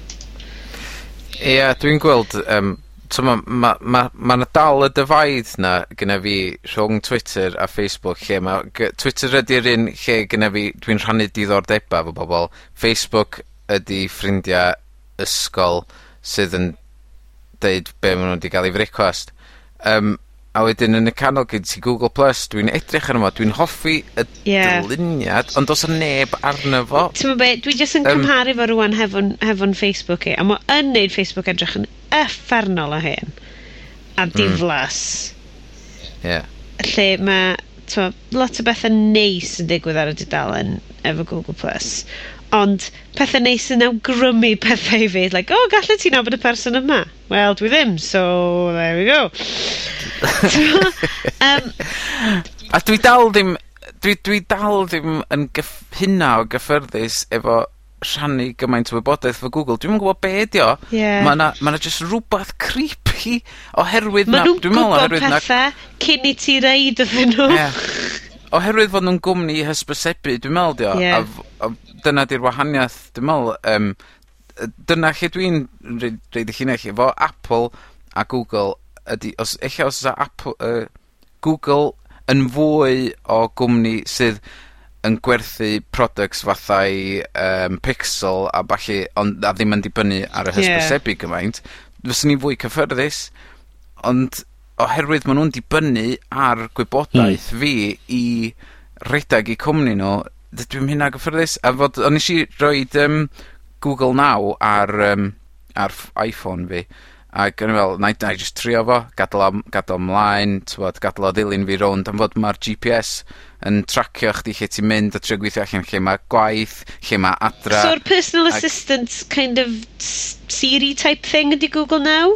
Ie, yeah, dwi'n gweld um, t'mo' ma' ma' ma' 'na dal y divide 'na gyda fi rhwng Twitter a Facebook lle ma' gy- Twitter ydy'r un lle gyda fi dwi'n rhannu diddordeba 'fo bobl Facebook ydy ffrindiau ysgol sydd yn deud be' maen nw 'di ga'l ei frecwast. um, a wedyn yn y canol gyd ti Google Plus. Dwi'n edrych arno fo. Dwi'n hoffi y... Ie. ...dyluniad, ond os y neb arno fo. T'mo' be' dwi jyst yn... Yym. ...cymharu fo rwan hefo'n hefo Facebook i, a mae yn neud Facebook edrych yn effernol o hyn. A hmm. diflas. Mm. Yeah. Lle mae twa, lot o bethau neis yn digwydd ar y dudalen efo Google+. Plus. Ond pethau neis yn awgrymu pethau i fi. Like, oh, gallu ti'n nabod y person yma? Wel, dwi ddim, so there we go. um, a dwi dal ddim... Dwi, dwi dal ddim yn gyff, hynna o gyffyrddus efo rhannu gymaint o wybodaeth fo Google. Dwi'm yn gwbo be' ydi o. Ie. Ma' 'na ma' 'na jyst rwbath creepy oherwydd 'na. Ma' nw'n gwbod pethe cyn i ti reid iddyn nhw. Ie. Oherwydd fod nhw'n gwmni hysbysebu dwi'n meddwl, 'di o. Ie. A f- a dyna 'di'r wahaniaeth, dwi'n meddwl, um, dyna lle dwi'n reid roid y llinell efo Apple a Google ydy, os eich os 'sa Apple uh, Google yn fwy o gwmni sydd yn gwerthu products fathau um, Pixel a ballu, ond a ddim yn dibynnu ar y hysbysebu... Ie. ...gymaint, fyswn ni'n fwy cyffyrddus, ond oherwydd maen nhw'n dibynnu ar gwybodaeth... Hmm. ...fi i redag i cwmni nhw, dydw i'm hynna gyffyrddus. A fod... o'n nesh i roed um, Google Now ar um, ar ff- iPhone fi Ac o'n i'n me'wl nai nai jyst trio fo, gadael am gadal ymlaen, mlaen t'mod gadal o ddilyn fi rownd am fod mae'r GPS yn tracio chdi lle ti'n mynd a trio gweithio allan lle mae gwaith, lle mae adra. So'r personal ac... assistant kind of Siri type thing ydi Google Now?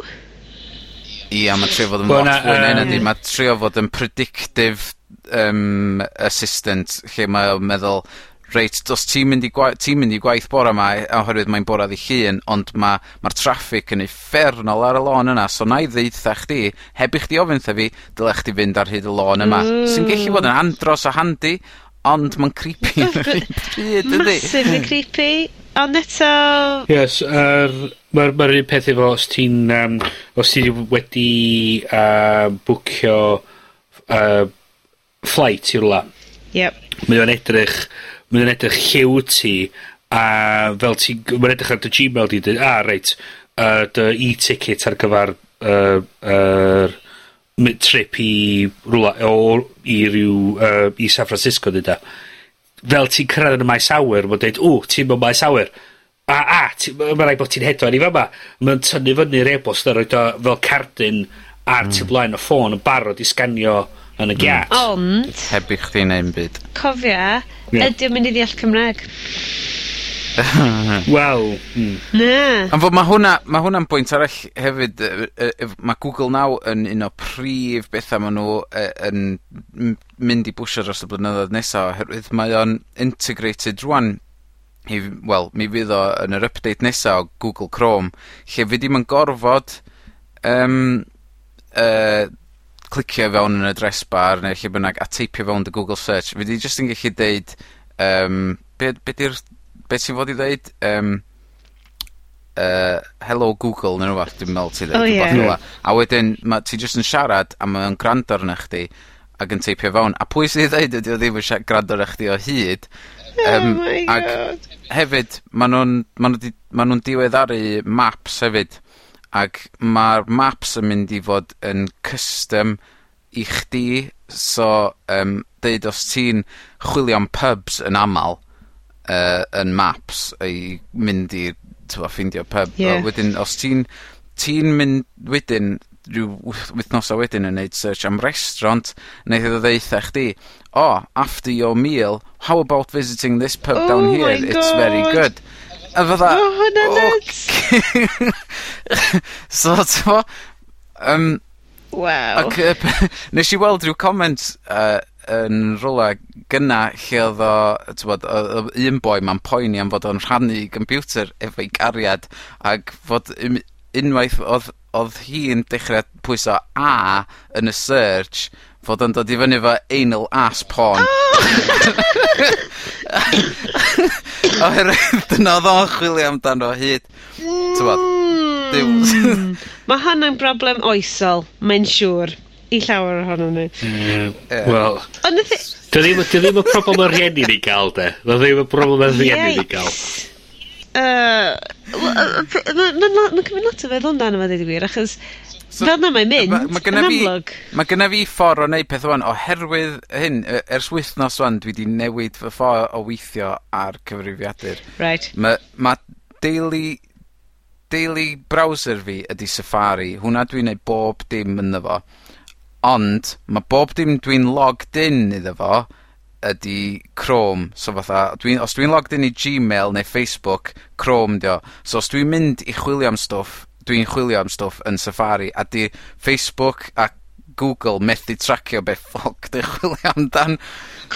Ia, mae trio fod yn lot fwy na hynny. mae trio fod yn predictive um, assistant lle mae'n meddwl, reit dos ti'n mynd i gwa- ti'n mynd i gwaith bore yma, oherwydd mae'n bore ddi Llun ond mae'r ma' traffic traffig yn uffernol ar y lôn yna so 'na i ddeitha chdi heb i chdi ofyn 'tha fi dylech chdi fynd ar hyd y lôn yma. Hmm. Sy'n gallu mm. bod yn andros o handi ond mae'n creepy yn yr un pryd yndi? Massively creepy. Ond eto... Yes, er, mae'r ma un peth efo os ti'n um, os ti wedi uh, bwcio uh, flight i rwla. Yep. Mae o'n edrych mae o'n edrych lliw ti, a fel ti Mae'n edrych ar dy Gmail di, dweud, a, reit, uh, dy e-ticket ar gyfer yr uh, uh, trip i rwla, o, i ryw, uh, i San Francisco, dweud da. Fel ti'n cyrraedd yn y maes awyr, mae'n dweud, o, ti'n mynd maes awyr. A, a, mae'n rhaid bod ti'n hedo yn i fama. Mae'n tynnu fyny'r e-bost a roed o fel cardyn ar mm. tu hmm. blaen y ffôn yn barod i sganio yn y giat. Ond... Heb i chdi neud byd. Cofia, yeah. ydy o'n mynd i ddeall Cymraeg. Wel. Mm. Na. Am fod mae hwnna, mae hwnna'n bwynt arall hefyd. Mae Google Now yn un o prif bethau maen nhw yn mynd i bwysio dros y blynyddoedd nesaf. Oherwydd mae o'n integrated rwan i, wel, mi fydd o yn yr update nesaf o Google Chrome, lle fi ddim yn gorfod um, uh, clicio fewn yn y dress bar neu lle bynnag a teipio fewn dy Google search fi 'di jyst yn gallu deud um, be' be' 'di'r be' ti fod i ddeud Um, uh, hello Google neu rhywbeth dwi'n meddwl ti ddeud... O ie. ...rwbath fela. A wedyn ma' ti jyst yn siarad a mae'n o'n gwrando arna chdi ac yn teipio fewn a pwy sy i ddeud ydi o ddim yn sia- grando arna chdi o hyd. Oh yym... Oh my God. Ag hefyd ma' nw'n ma' nhw, 'di ma' nw'n diweddaru maps hefyd Ac ma'r maps yn mynd i fod yn custom i chdi, so um, deud os ti'n chwilio am pubs yn amal uh, yn maps i mynd i t'mo' ffindio pub... Ie. ...a wedyn os ti'n ti'n mynd wedyn rhyw wth- wythnosa wedyn yn neud search am restaurant neith iddo ddeitha chdi oh, after your meal how about visiting this pub down oh here it's very good. A fydda... Ma' hwnna'n nyts! So t'mo' Um, wow. Ac yy nesh i weld rhyw comment uh, yn rwla gynna lle oedd o t'mod o- odd un boi 'ma'n poeni am fod o'n rhannu computer efo'i gariad ac fod um- unwaith oedd, oedd hi'n dechrau pwyso a yn y search fod o'n dod i fyny efo anal ass porn. Oh! Oherwydd dyna oedd o'n chwilio amdano hyd. T'mod? Duw. Hmm. Mae hwnna'n broblem oesol, mae'n siŵr, i llawer ohono ni. Mm, Wel... Ond y thi- e- Dy ddim, dy ddim y problem o'r rhieni ni gael, de. Dy ddim y problem o'r rhieni ni gael. Mae'n cymryd lot o feddwl amdano fe, dweud y gwir, achos So, Fel na mae'n mynd, ma, ma yn amlwg. Mae gyna fi ffordd o wneud peth o'n oherwydd hyn, ers wythnos o'n dwi wedi newid fy ffordd o weithio ar cyfrifiadur. Right. Mae ma daily, daily browser fi ydy Safari, hwnna dwi'n neud bob dim ynddo fo. Ond mae bob dim dwi'n logged in iddo fo ydy Chrome. So fatha, dwi, os dwi'n logged in i Gmail neu Facebook, Chrome dio. So os dwi'n mynd i chwilio am stwff dwi'n chwilio am stwff yn Safari a 'di Facebook a Google methu tracio be' ffwc dwi'n chwilio amdan.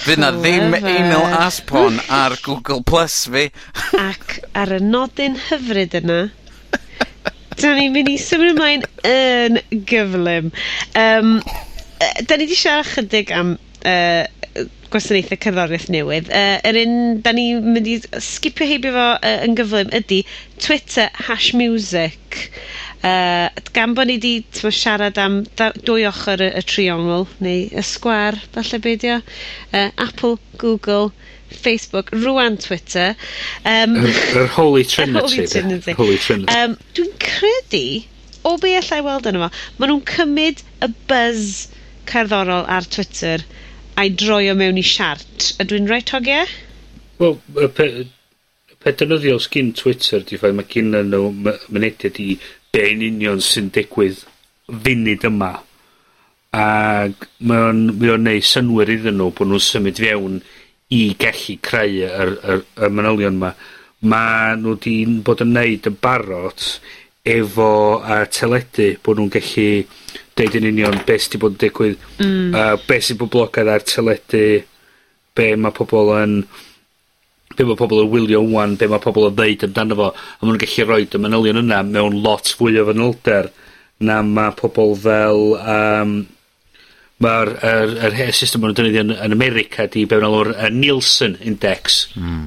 Fydd 'na ddim email ass porn ar Google Plus fi. Ac ar y nodyn hyfryd yna Da ni'n mynd i symud ymlaen yn gyflym. Um, da ni wedi siarad chydig am uh, gwasanaethau cerddoriaeth newydd. Uh, yr un da ni mynd i sgipio heibio fo uh, yn gyflym ydy Twitter hash music. Uh, gan bod ni wedi siarad am da- dwy ochr y, y triongl, neu y sgwar, falle beidio, uh, Apple, Google, Facebook, rwan Twitter. Um, yr, yr holy trinity. holy trinity. Holy trinity. Yym, dwi'n credu, o be allai weld yno fo, maen nhw'n cymryd y buzz cerddorol ar Twitter a'i droi o mewn i siart. Ydw i'n reit hogia? Wel, y pe, pe dynyddiol sgyn Twitter, di ffaith, mae gen nhw mynediad i be yn union sy'n digwydd funud yma. Ac mae o'n, mae on neud synwyr iddyn nhw bod nhw'n symud fewn i gallu creu yr, yr, y manylion yma. Mae nhw wedi bod yn neud yn barod efo a teledu bod nhw'n gallu deud yn union beth sydd wedi bod yn digwydd. Hmm. A be' sy'n boblogaidd ar teledu, be' mae pobl yn be' mae pobl yn wylio ŵan, be' mae pobl yn ddeud amdano fo, a maen nhw'n gallu rhoi y manylion yna mewn lot fwy o fanylder na mae pobl fel um, mae'r er, er, er system maen nhw'n defnyddio yn yn America 'di be' ma' alw'r Nielsen Index. uh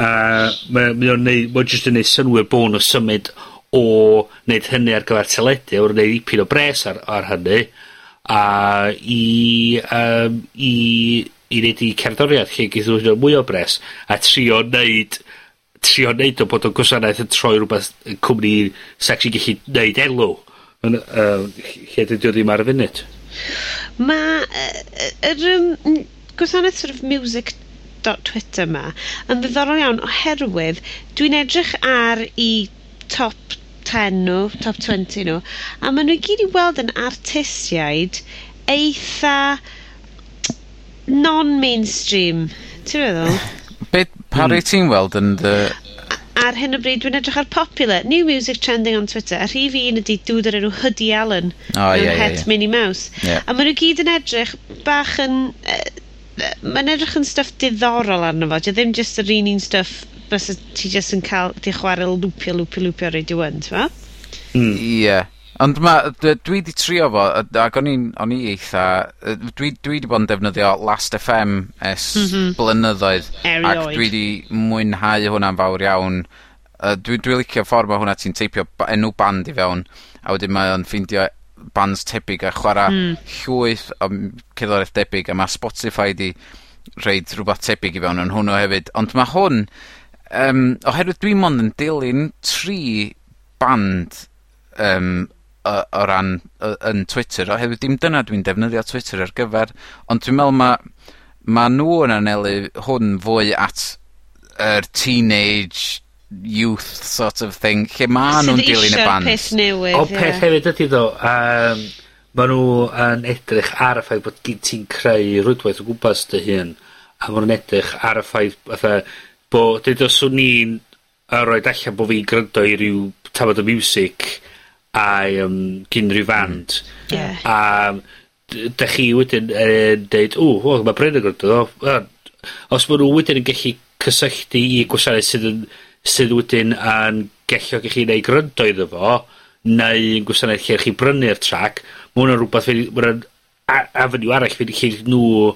A mae mae o'n neu' mae o jyst yn neu' synnwyr bo' nw symud o wneud hynny ar gyfer teledu a ma' nw neud dipyn o bres ar ar hynny a i um, i i wneud i cerddoriaeth hi gyda nhw'n mwy o bres a trio wneud trio wneud o bod o'n gwasanaeth yn troi rhywbeth y cwmni 's actually gellu neud elw yn uh, lle dydi o ddim ar y funud. Mae yy yr um, gwasanaeth sort of music.twitter yma yn ddiddorol iawn oherwydd dwi'n edrych ar 'i top 10 nhw, top 20 nhw, a maen nhw gyd i weld yn artistiaid eitha non-mainstream, ti'n meddwl? Be, pa hmm. ti'n weld yn dy... Ar hyn o bryd, dwi'n edrych ar popular, new music trending on Twitter, a rhif un ydy dŵd ar enw Hoodie Allen, oh, mewn yeah, Het yeah. Minnie Mouse. Yeah. A maen nhw gyd yn edrych bach yn... Uh, mae'n edrych yn stuff diddorol arno fo, ddim just yr un un stuff fysa ti jyst yn cael, di chwarae lwpio, lwpio, lwpio reid i wyn, ti'n fa? Hmm. Ie. Ond ma, dwi di trio fo, ac o'n i'n o'n eitha, dwi, dwi di bod yn defnyddio Last FM es mm -hmm. blynyddoedd. Erioed. Ac dwi di mwynhau hwnna'n fawr iawn. Dwi, dwi licio ffordd mae hwnna ti'n teipio enw band i fewn, a wedyn mae o'n ffeindio bands tebyg a chwarae mm. llwyth o cerddoriaeth debyg, a mae Spotify di reid rhywbeth tebyg i fewn yn hwnnw hefyd. Ond mae hwn, um, oherwydd dwi mond yn dilyn tri band um, o, o ran yy yn Twitter oherwydd dim dyna dwi'n defnyddio Twitter ar gyfer, ond dwi'n meddwl ma' ma' nhw yn anelu hwn fwy at yr teenage youth sort of thing lle ma' nhw'n dilyn y band. peth newydd. Ond peth hefyd ydy ddo, um, ma' nhw yn edrych ar y ffaith bod gin ti'n creu rwydwaith o gwmpas dy hun, a ma' nhw'n edrych ar y ffaith fatha bo', dyd os o'n i'n a roid allan bod fi'n gryndo i ryw tafod o Music a um, gyn rhyw fand. Mm. Yeah. A da chi wedyn yn e, deud, o, o, mae Bryn yn gwrando. O, os maen nhw wedyn yn gallu cysylltu i gwasanaeth sydd, yn, sydd wedyn yn gellio gallu gwneud gryndo iddo fo, neu yn gwasanaeth lle chi brynu'r trac, mae hwnna'n rhywbeth, mae hwnna'n afenw arall, fe nhw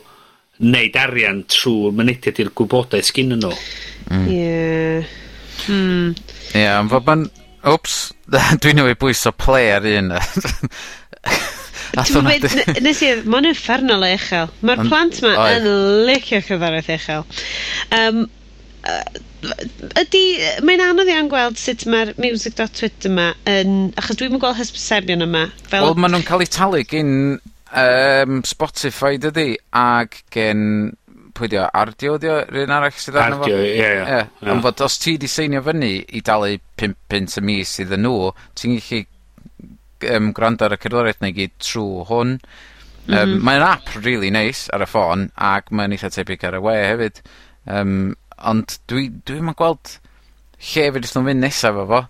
neud arian trwy'r mynediad i'r gwybodaeth sgyn nhw. Mm. Ie. Hmm. Ie, yeah, fod ma'n... Oops, dwi'n newid bwys o play ar un. Nes i, mae'n effernol o uchel. Mae'r plant ma yn licio cyfarwydd uchel. Um, ydy, mae'n anodd iawn gweld sut mae'r music.twitter yma yn, achos dwi'n gweld hysbysebion yma. Fel... Wel, maen nhw'n cael eu talu gyn um, Spotify dydy, Ag gen pwy 'di o Ardio 'di o? Yr arall sydd arno fo? Ardio ie ie. Ie. Am fod os ti 'di seinio fyny i dalu 5 pint y mis iddyn nhw, ti'n gallu um, gwrando ar y cerddoriaeth neu gyd trwy hwn. Um, M-hm. ...mae o'n ap rili neis ar y ffôn, ac mae'n eitha tebyg ar y we hefyd. Um, ond dwi dwi'm yn gweld lle fedrith nw mynd nesaf efo fo.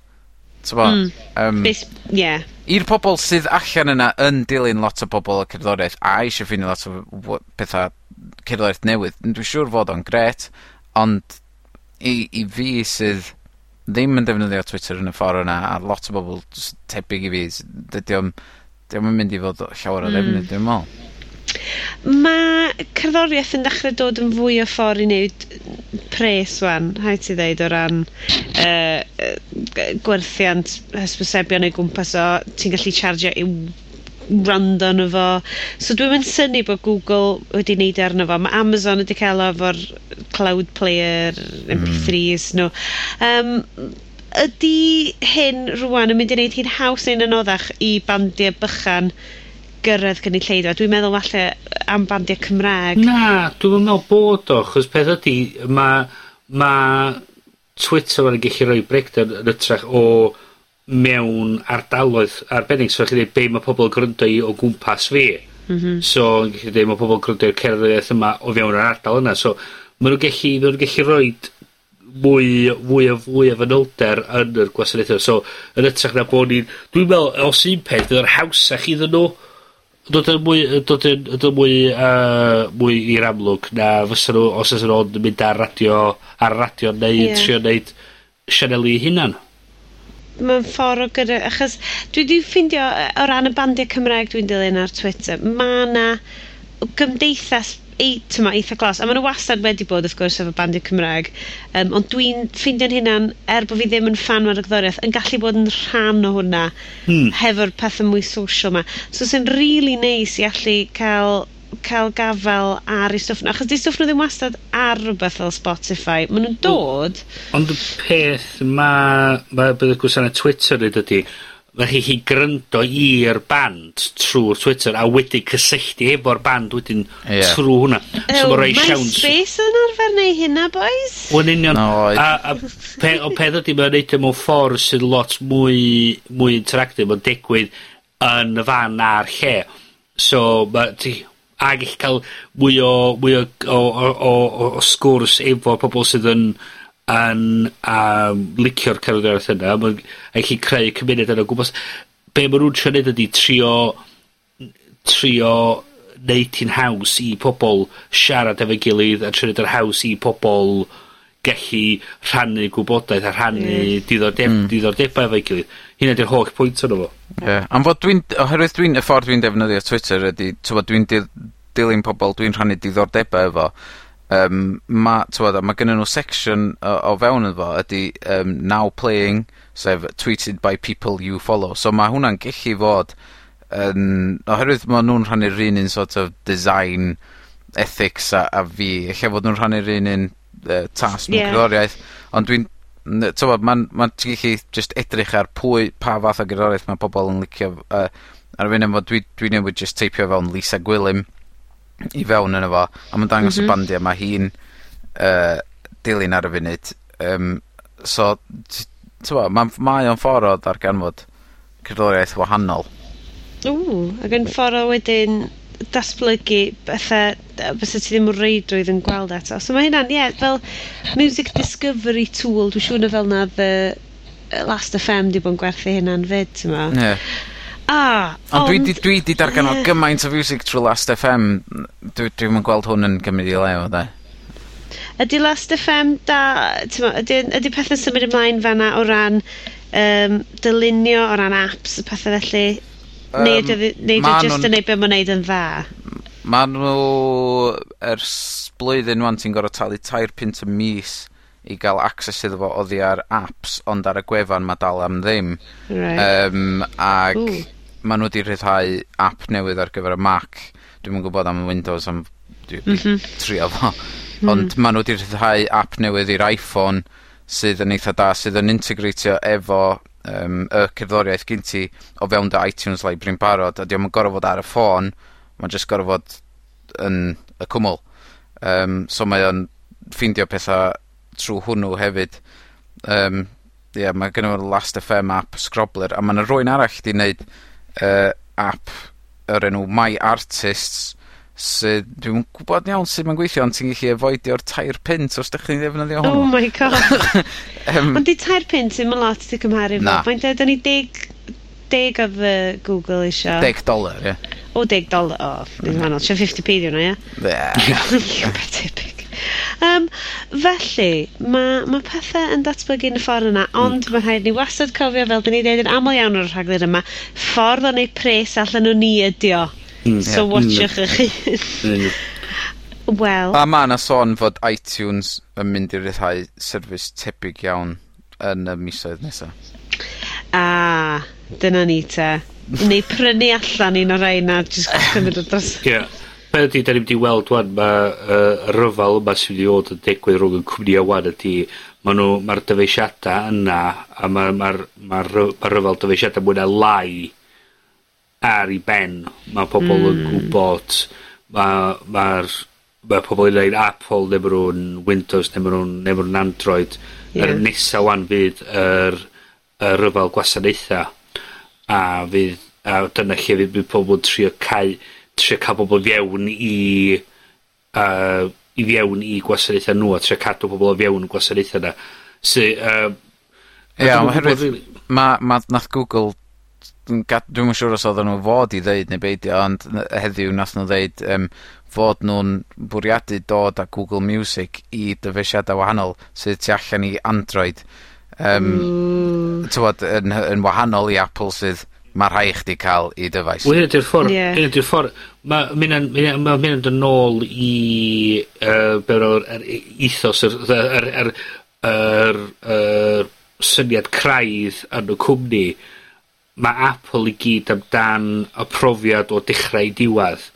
T'bo? Hmm. Yym. Beth... Ie. I'r pobol sydd allan yna yn dilyn lot o bobl y cerddoriaeth a eisiau ffeindio lot o wo- petha cerddoriaeth newydd, dwi'n siŵr fod o'n gret, ond i i fi sydd ddim yn defnyddio Twitter yn y ffordd yna, a lot o bobl s- tebyg i fi, s- dydi o'm 'di yn mynd i fod llawer o hmm. ddefnydd... Hmm. ...dwi'n meddwl Mae cerddoriaeth yn dechrau dod yn fwy o ffordd i wneud pres wan, rhaid ti ddeud, o ran uh, gwerthiant hysbysebion o'i gwmpas o, ti'n gallu chargio i rando yn fo. So dwi'n mynd syni bod Google wedi wneud e arno fo. Mae Amazon wedi cael o'r cloud player, MP3s mm. nhw. Um, ydy hyn rwan yn mynd i wneud hi'n haws neu'n anoddach i bandiau bychan gyrraedd cynulleidfa. Dwi'n meddwl falle am bandiau Cymraeg. Na, dwi'n meddwl bod o, chos peth ydy, mae ma Twitter yn gallu rhoi breakdown yn ytrach o mewn ardaloedd arbennig. So, chi'n dweud, be mae pobl yn gryndo i o gwmpas fi. Mm -hmm. So, chi'n dweud, mae pobl yn gryndo i'r cerddoriaeth yma o fewn yr ardal yna. So, maen nhw'n gallu, maen nhw'n gallu rhoi mwy, mwy o fwy o fanylder yn yr gwasanaethau. So, yn ytrach na bod ni'n... Dwi'n meddwl, os un peth, bydd yr hawsach iddyn nhw dod yn mwy, dod yn, dod yn mwy, uh, mwy i'r amlwg na fysa nhw, os ydyn nhw'n mynd ar radio, ar radio neu yeah. trio neud sianel i hunan. Mae'n ffordd o gyda, achos dwi wedi ffeindio o ran y bandiau Cymraeg dwi'n dilyn ar Twitter, mae yna gymdeithas eit, yma, eitha glas. A maen nhw wastad wedi bod, wrth gwrs, efo bandiau Cymraeg. Um, ond dwi'n ffeindio'n hynna'n er bod fi ddim yn fan o'r agddoriaeth, yn gallu bod yn rhan o hwnna, hmm. hefo'r pethau mwy social ma. So, sy'n really neis i allu cael cael gafel ar ei stwff nhw. Achos di stwff nhw ddim wastad ar rhywbeth fel Spotify. Maen nhw'n dod... Ond y peth, mae... ma bydd y gwasanaeth Twitter yn ydy, ma' chi hi'n gryndo i'r band trwy'r Twitter, a wedi cysylltu efo'r band wedyn yeah. trwy hwnna. So ma' oh, rhai siawn... MySpace yn arfer neu hynna, boys? Wel, union. No, a, a pe, o peth ydy, mae'n neud e mewn ffordd sydd lot mwy, mwy interactive, mae'n digwydd yn y fan a'r lle. So, ma, ti, ag eich cael mwy o, mwy o, o, o, o, o sgwrs efo pobl sydd yn yn um, licio'r cerddoriaeth yna, mae'n gallu creu cymuned yna gwmpas. Be maen nhw'n trio neud ydy trio, trio neud hi'n haws i pobl siarad efo'i gilydd a trio neud yr haws i pobl gallu rhannu gwybodaeth a rhannu mm. diddordeb, mm. diddordebau efo'i gilydd. Hynna di'r holl pwynt o'n fo. Ie, yeah. am fod dwi'n, oherwydd dwi'n, y ffordd dwi'n defnyddio Twitter ydy, ti'n dwi'n dilyn pobl dwi'n rhannu diddordebau efo, um, ma' t'mod ma' gynnu nhw section o o fewn iddo fo ydi yym now playing sef tweeted by people you follow. So ma' hwnna'n gallu fod yn... Oherwydd ma' nhw'n rhannu'r un un sort of design ethics a a fi, ella fod nhw'n rhannu'r un un yy tasg... Ie. ...gerddoriaeth, ond dwi'n n- t'mod ma'n ma'n ti gellu jyst edrych ar pwy, pa fath o gerddoriaeth ma' pobol yn licio uh, ar y funud 'ma dwi dwi newydd jyst teipio fewn Lisa Gwilym i fewn yno fo, a ma'n dangos... mm -hmm. ...y mhm. bandie ma' hi'n uh, dilyn ar y funud, Um, so t- t'mo' ma'n mae o'n ffordd o darganfod cerddoriaeth wahanol. Ww, ac yn ffordd o wedyn datblygu bethau yy ti ddim o reidrwydd yn gweld eto. So mae hynna'n, ie, yeah, fel music discovery tool, dwi'n siŵr na fel na the Last FM di bod yn gwerthu hynna'n fyd, ti'n ma. Ie. Ah, Ond dwi 'di dwi 'di darganfod gymaint o fiwsig trwy Last FM. Dwi dwi'm yn gweld hwn yn gymryd 'i le o 'de. Ydi Last FM da, da, t'mo' ydy ydi pethe'n symud ymlaen fanna o ran um, dylunio, o ran apps y pethau felly? Yym, neu ydi ydy just jyst yn neud be' mae'n neud yn dda? Mae nhw ers blwyddyn ŵan ti'n gorau talu tair pint y mis i gael access iddo fo oddi ar apps ond ar y gwefan mae dal am ddim. right. um, ac W maen nhw wedi rhyddhau app newydd ar gyfer y Mac. Dwi'n yn gwbod am Windows am dwi mm Mhm. ...trio fo. Mhm. Ond maen nhw wedi rhyddhau app newydd i'r Iphone sydd yn eitha da sydd yn integratio efo um, y cerddoriaeth gin ti o fewn dy iTunes library'n barod, a 'di o'm yn gor'o' fod ar y ffôn, mae'n jyst gorfod fod yn y cwmwl. Um, so mae o'n ffeindio pethau trwy hwnnw hefyd. Um, ie mae gen fo'r Last FM app, ap scrobler a mae yna rwy'n arall 'di wneud uh, app yr enw My Artists sydd dwi'n gwybod iawn sud mae'n gweithio ond ti'n gallu efoidio'r tair pint os ydych chi'n ddefnyddio hwnnw. Oh my god. um, ond di tair pint ddim yn lot i cymharu na. Mae'n dweud ni i deg, deg oedd Google isio. Deg dolar, ie. Yeah. O, deg dolar. O, oh, mm. 50p ddiwna, ie? Ie. Ie, Um, felly, mae ma' pethau yn datblygu yn y ffordd yna, hmm. ond mae rhaid ni wastad cofio, fel 'dyn ni deud yn aml iawn o'r rhaglen yma, ffordd o neu' pres allan o ni ydi o. Hmm. so So watchwch hmm. eich hun. Wel... A mae yna sôn fod iTunes yn mynd i ryddhau service tebyg iawn yn y misoedd nesaf. A, dyna ni te. Neu prynu allan un o'r rhain a jyst cymryd o dros... Ie peth ydy, da ni wedi weld 'wan mae yy y ryfal yma sydd wedi bod fod yn digwydd rwng y cwmnïa 'wan ydi ma' nw, ma'r dyfeisiada yna, a mae'r ma' ma, ma'r ma' ryfal dyfeisiadau mwy na lai ar 'i ben. Mae pobl Hmm. ...yn mae'r ma' ma' pobl yn neud Apple neu ma' nhw'n Windows neu ma' nhw'n ne' ma' nw'n Android. Ie. Yr nesa 'wan fydd yr yr ryfal gwasanaetha a fydd a dyna lle fydd bydd pobl yn trio cael, trio cael bobol fewn i uh, i fewn i gwasanaetha nhw a trio cadw pobol i fewn gwasanaetha 'na. Sy yym... Ie ond oherwydd ma' ma' nath Google dwi'n ga- dwi'm yn siŵr os oedden nhw fod i ddeud neu beidio ond ny- heddiw nath nhw ddeud um, fod nhw'n bwriadu dod â Google Music i dyfeisiadau wahanol sydd tu allan i Android um, mm. tywod, yn yn wahanol i Apple sydd mae rhai chdi cael i dyfais. Wel, hyn ydy'r ffordd, yeah. hyn ydy'r ffordd, mae mynd yn ma, ma ôl i, uh, bewn o'r er, ethos, yr, yr, yr, yr, yr syniad craidd yn y cwmni, mae Apple i gyd amdan y profiad o dechrau i diwad,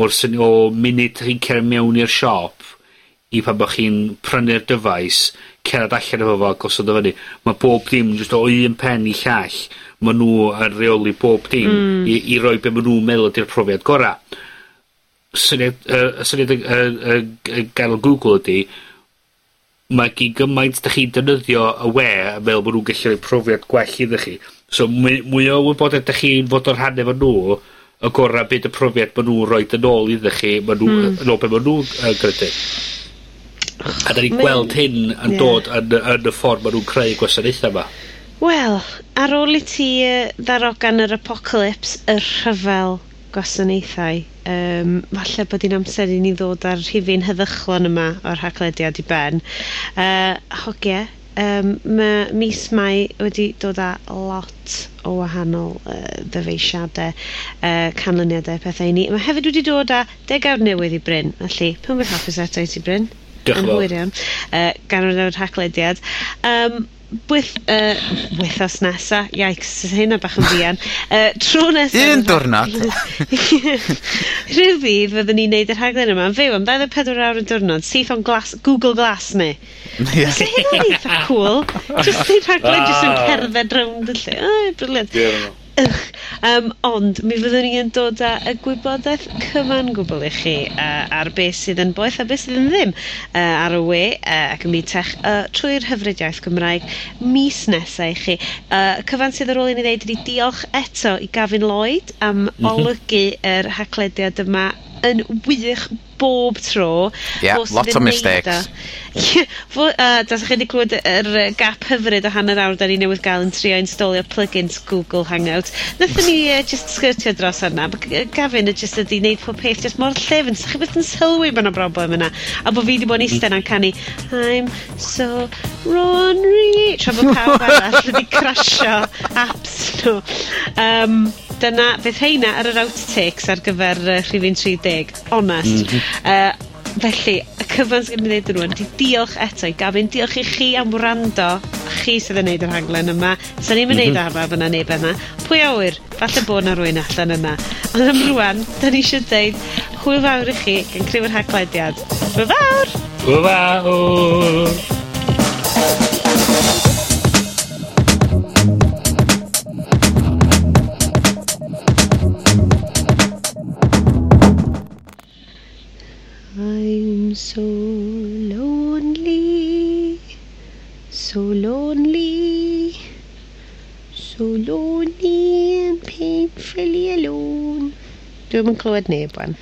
o'r syniad o munud chi'n cer mewn i'r siop, i pan bod chi'n prynu'r dyfais, cerad allan efo fo, gosod o fyny. Mae bob dim jyst o un pen i llall ma' nhw yn reoli bob dim mm. i, i roi be' ma' nhw'n meddwl ydy'r profiad gora. Syniad, yy, syniad yn, yn, yn, yn ganol Google ydy, mae gyn gymaint da chi'n defnyddio y we a meddwl ma' nhw'n gallu rhoi profiad gwell iddo chi. So mwy, mwy o wybodaeth da chi'n fod o'r hannu efo nhw, y gorau byd y profiad maen nhw'n rhoi yn ôl iddo chi, maen nhw, mm. yn ôl be maen nhw'n uh, grydu. A da ni'n gweld hyn yn yeah. dod yn, yn y ffordd maen nhw'n creu gwasanaethau yma. Wel, ar ôl i ti ddarogan yr apocalypse, y rhyfel gwasanaethau, um, falle bod hi'n amser i ni ddod ar rhifin heddychlon yma o'r haglediad i ben. Uh, hogie, um, mae mis mai wedi dod â lot o wahanol uh, ddyfeisiadau, uh, canlyniadau, pethau i ni. Mae hefyd wedi dod â degawd newydd i Bryn, felly, pwm beth hapus eto i ti Bryn? Diolch yn fawr. Hwyr iawn. Uh, gan o'r haglediad. Um, bwyth, uh, wythos nesa, iaics, hyn o bach yn fian. Uh, tro nesa... Un diwrnod. Rhyfydd fyddwn ni'n neud y rhaglen yma yn fyw am 24 awr yn diwrnod, syth o'n glas, Google Glass ni. Yeah. Felly hyn eitha cool. Just neud rhaglen, just yn cerdded rownd y lle. Oh, briliant. Yeah. Ych, um, ond mi fyddwn ni yn dod â y gwybodaeth cyfan gwbl i chi uh, ar beth sydd yn boeth a beth sydd yn ddim uh, ar y we uh, ac yn byd tech uh, trwy'r hyfryd iaith Gymraeg mis nesa i chi. Uh, cyfan sydd ar ôl i ni ddeud ydy diolch eto i Gavin Lloyd am mm olygu yr haglediad yma yn wych bob tro. Ie, yeah, lot o mistakes. fo, uh, Dasach chi wedi clywed yr uh, gap hyfryd o hanner awr da ni newydd gael yn trio installio plugins Google Hangout. Nathon ni e, uh, just sgyrtio dros arna. Gafin y just ydi wneud pob peth just mor llefn. Sa'ch chi beth yn sylwi bod yna broblem yna. A bod fi wedi bod yn eistedd na'n canu I'm so Ronry. Tra bod pawb arall wedi crasio apps nhw. Um, dyna, fydd heina ar yr outtakes ar gyfer uh, rhifin 30, honest. Mm -hmm. uh, felly, y cyfan sy'n mynd i ddyn nhw ydy diolch eto i Gavin, diolch i chi am wrando, chi sydd yn neud yr haglen yma. Sa'n ni'n mynd mm -hmm. arfer fyna neb yma. Pwy awyr, falle bod na rwy'n allan yna. Ond am rwan, da ni eisiau deud hwyl fawr i chi gan criw'r haglediad. Hwyl fawr! Hwyl fawr! So lonely, so lonely, so lonely and painfully alone. Du må clywed neb wan.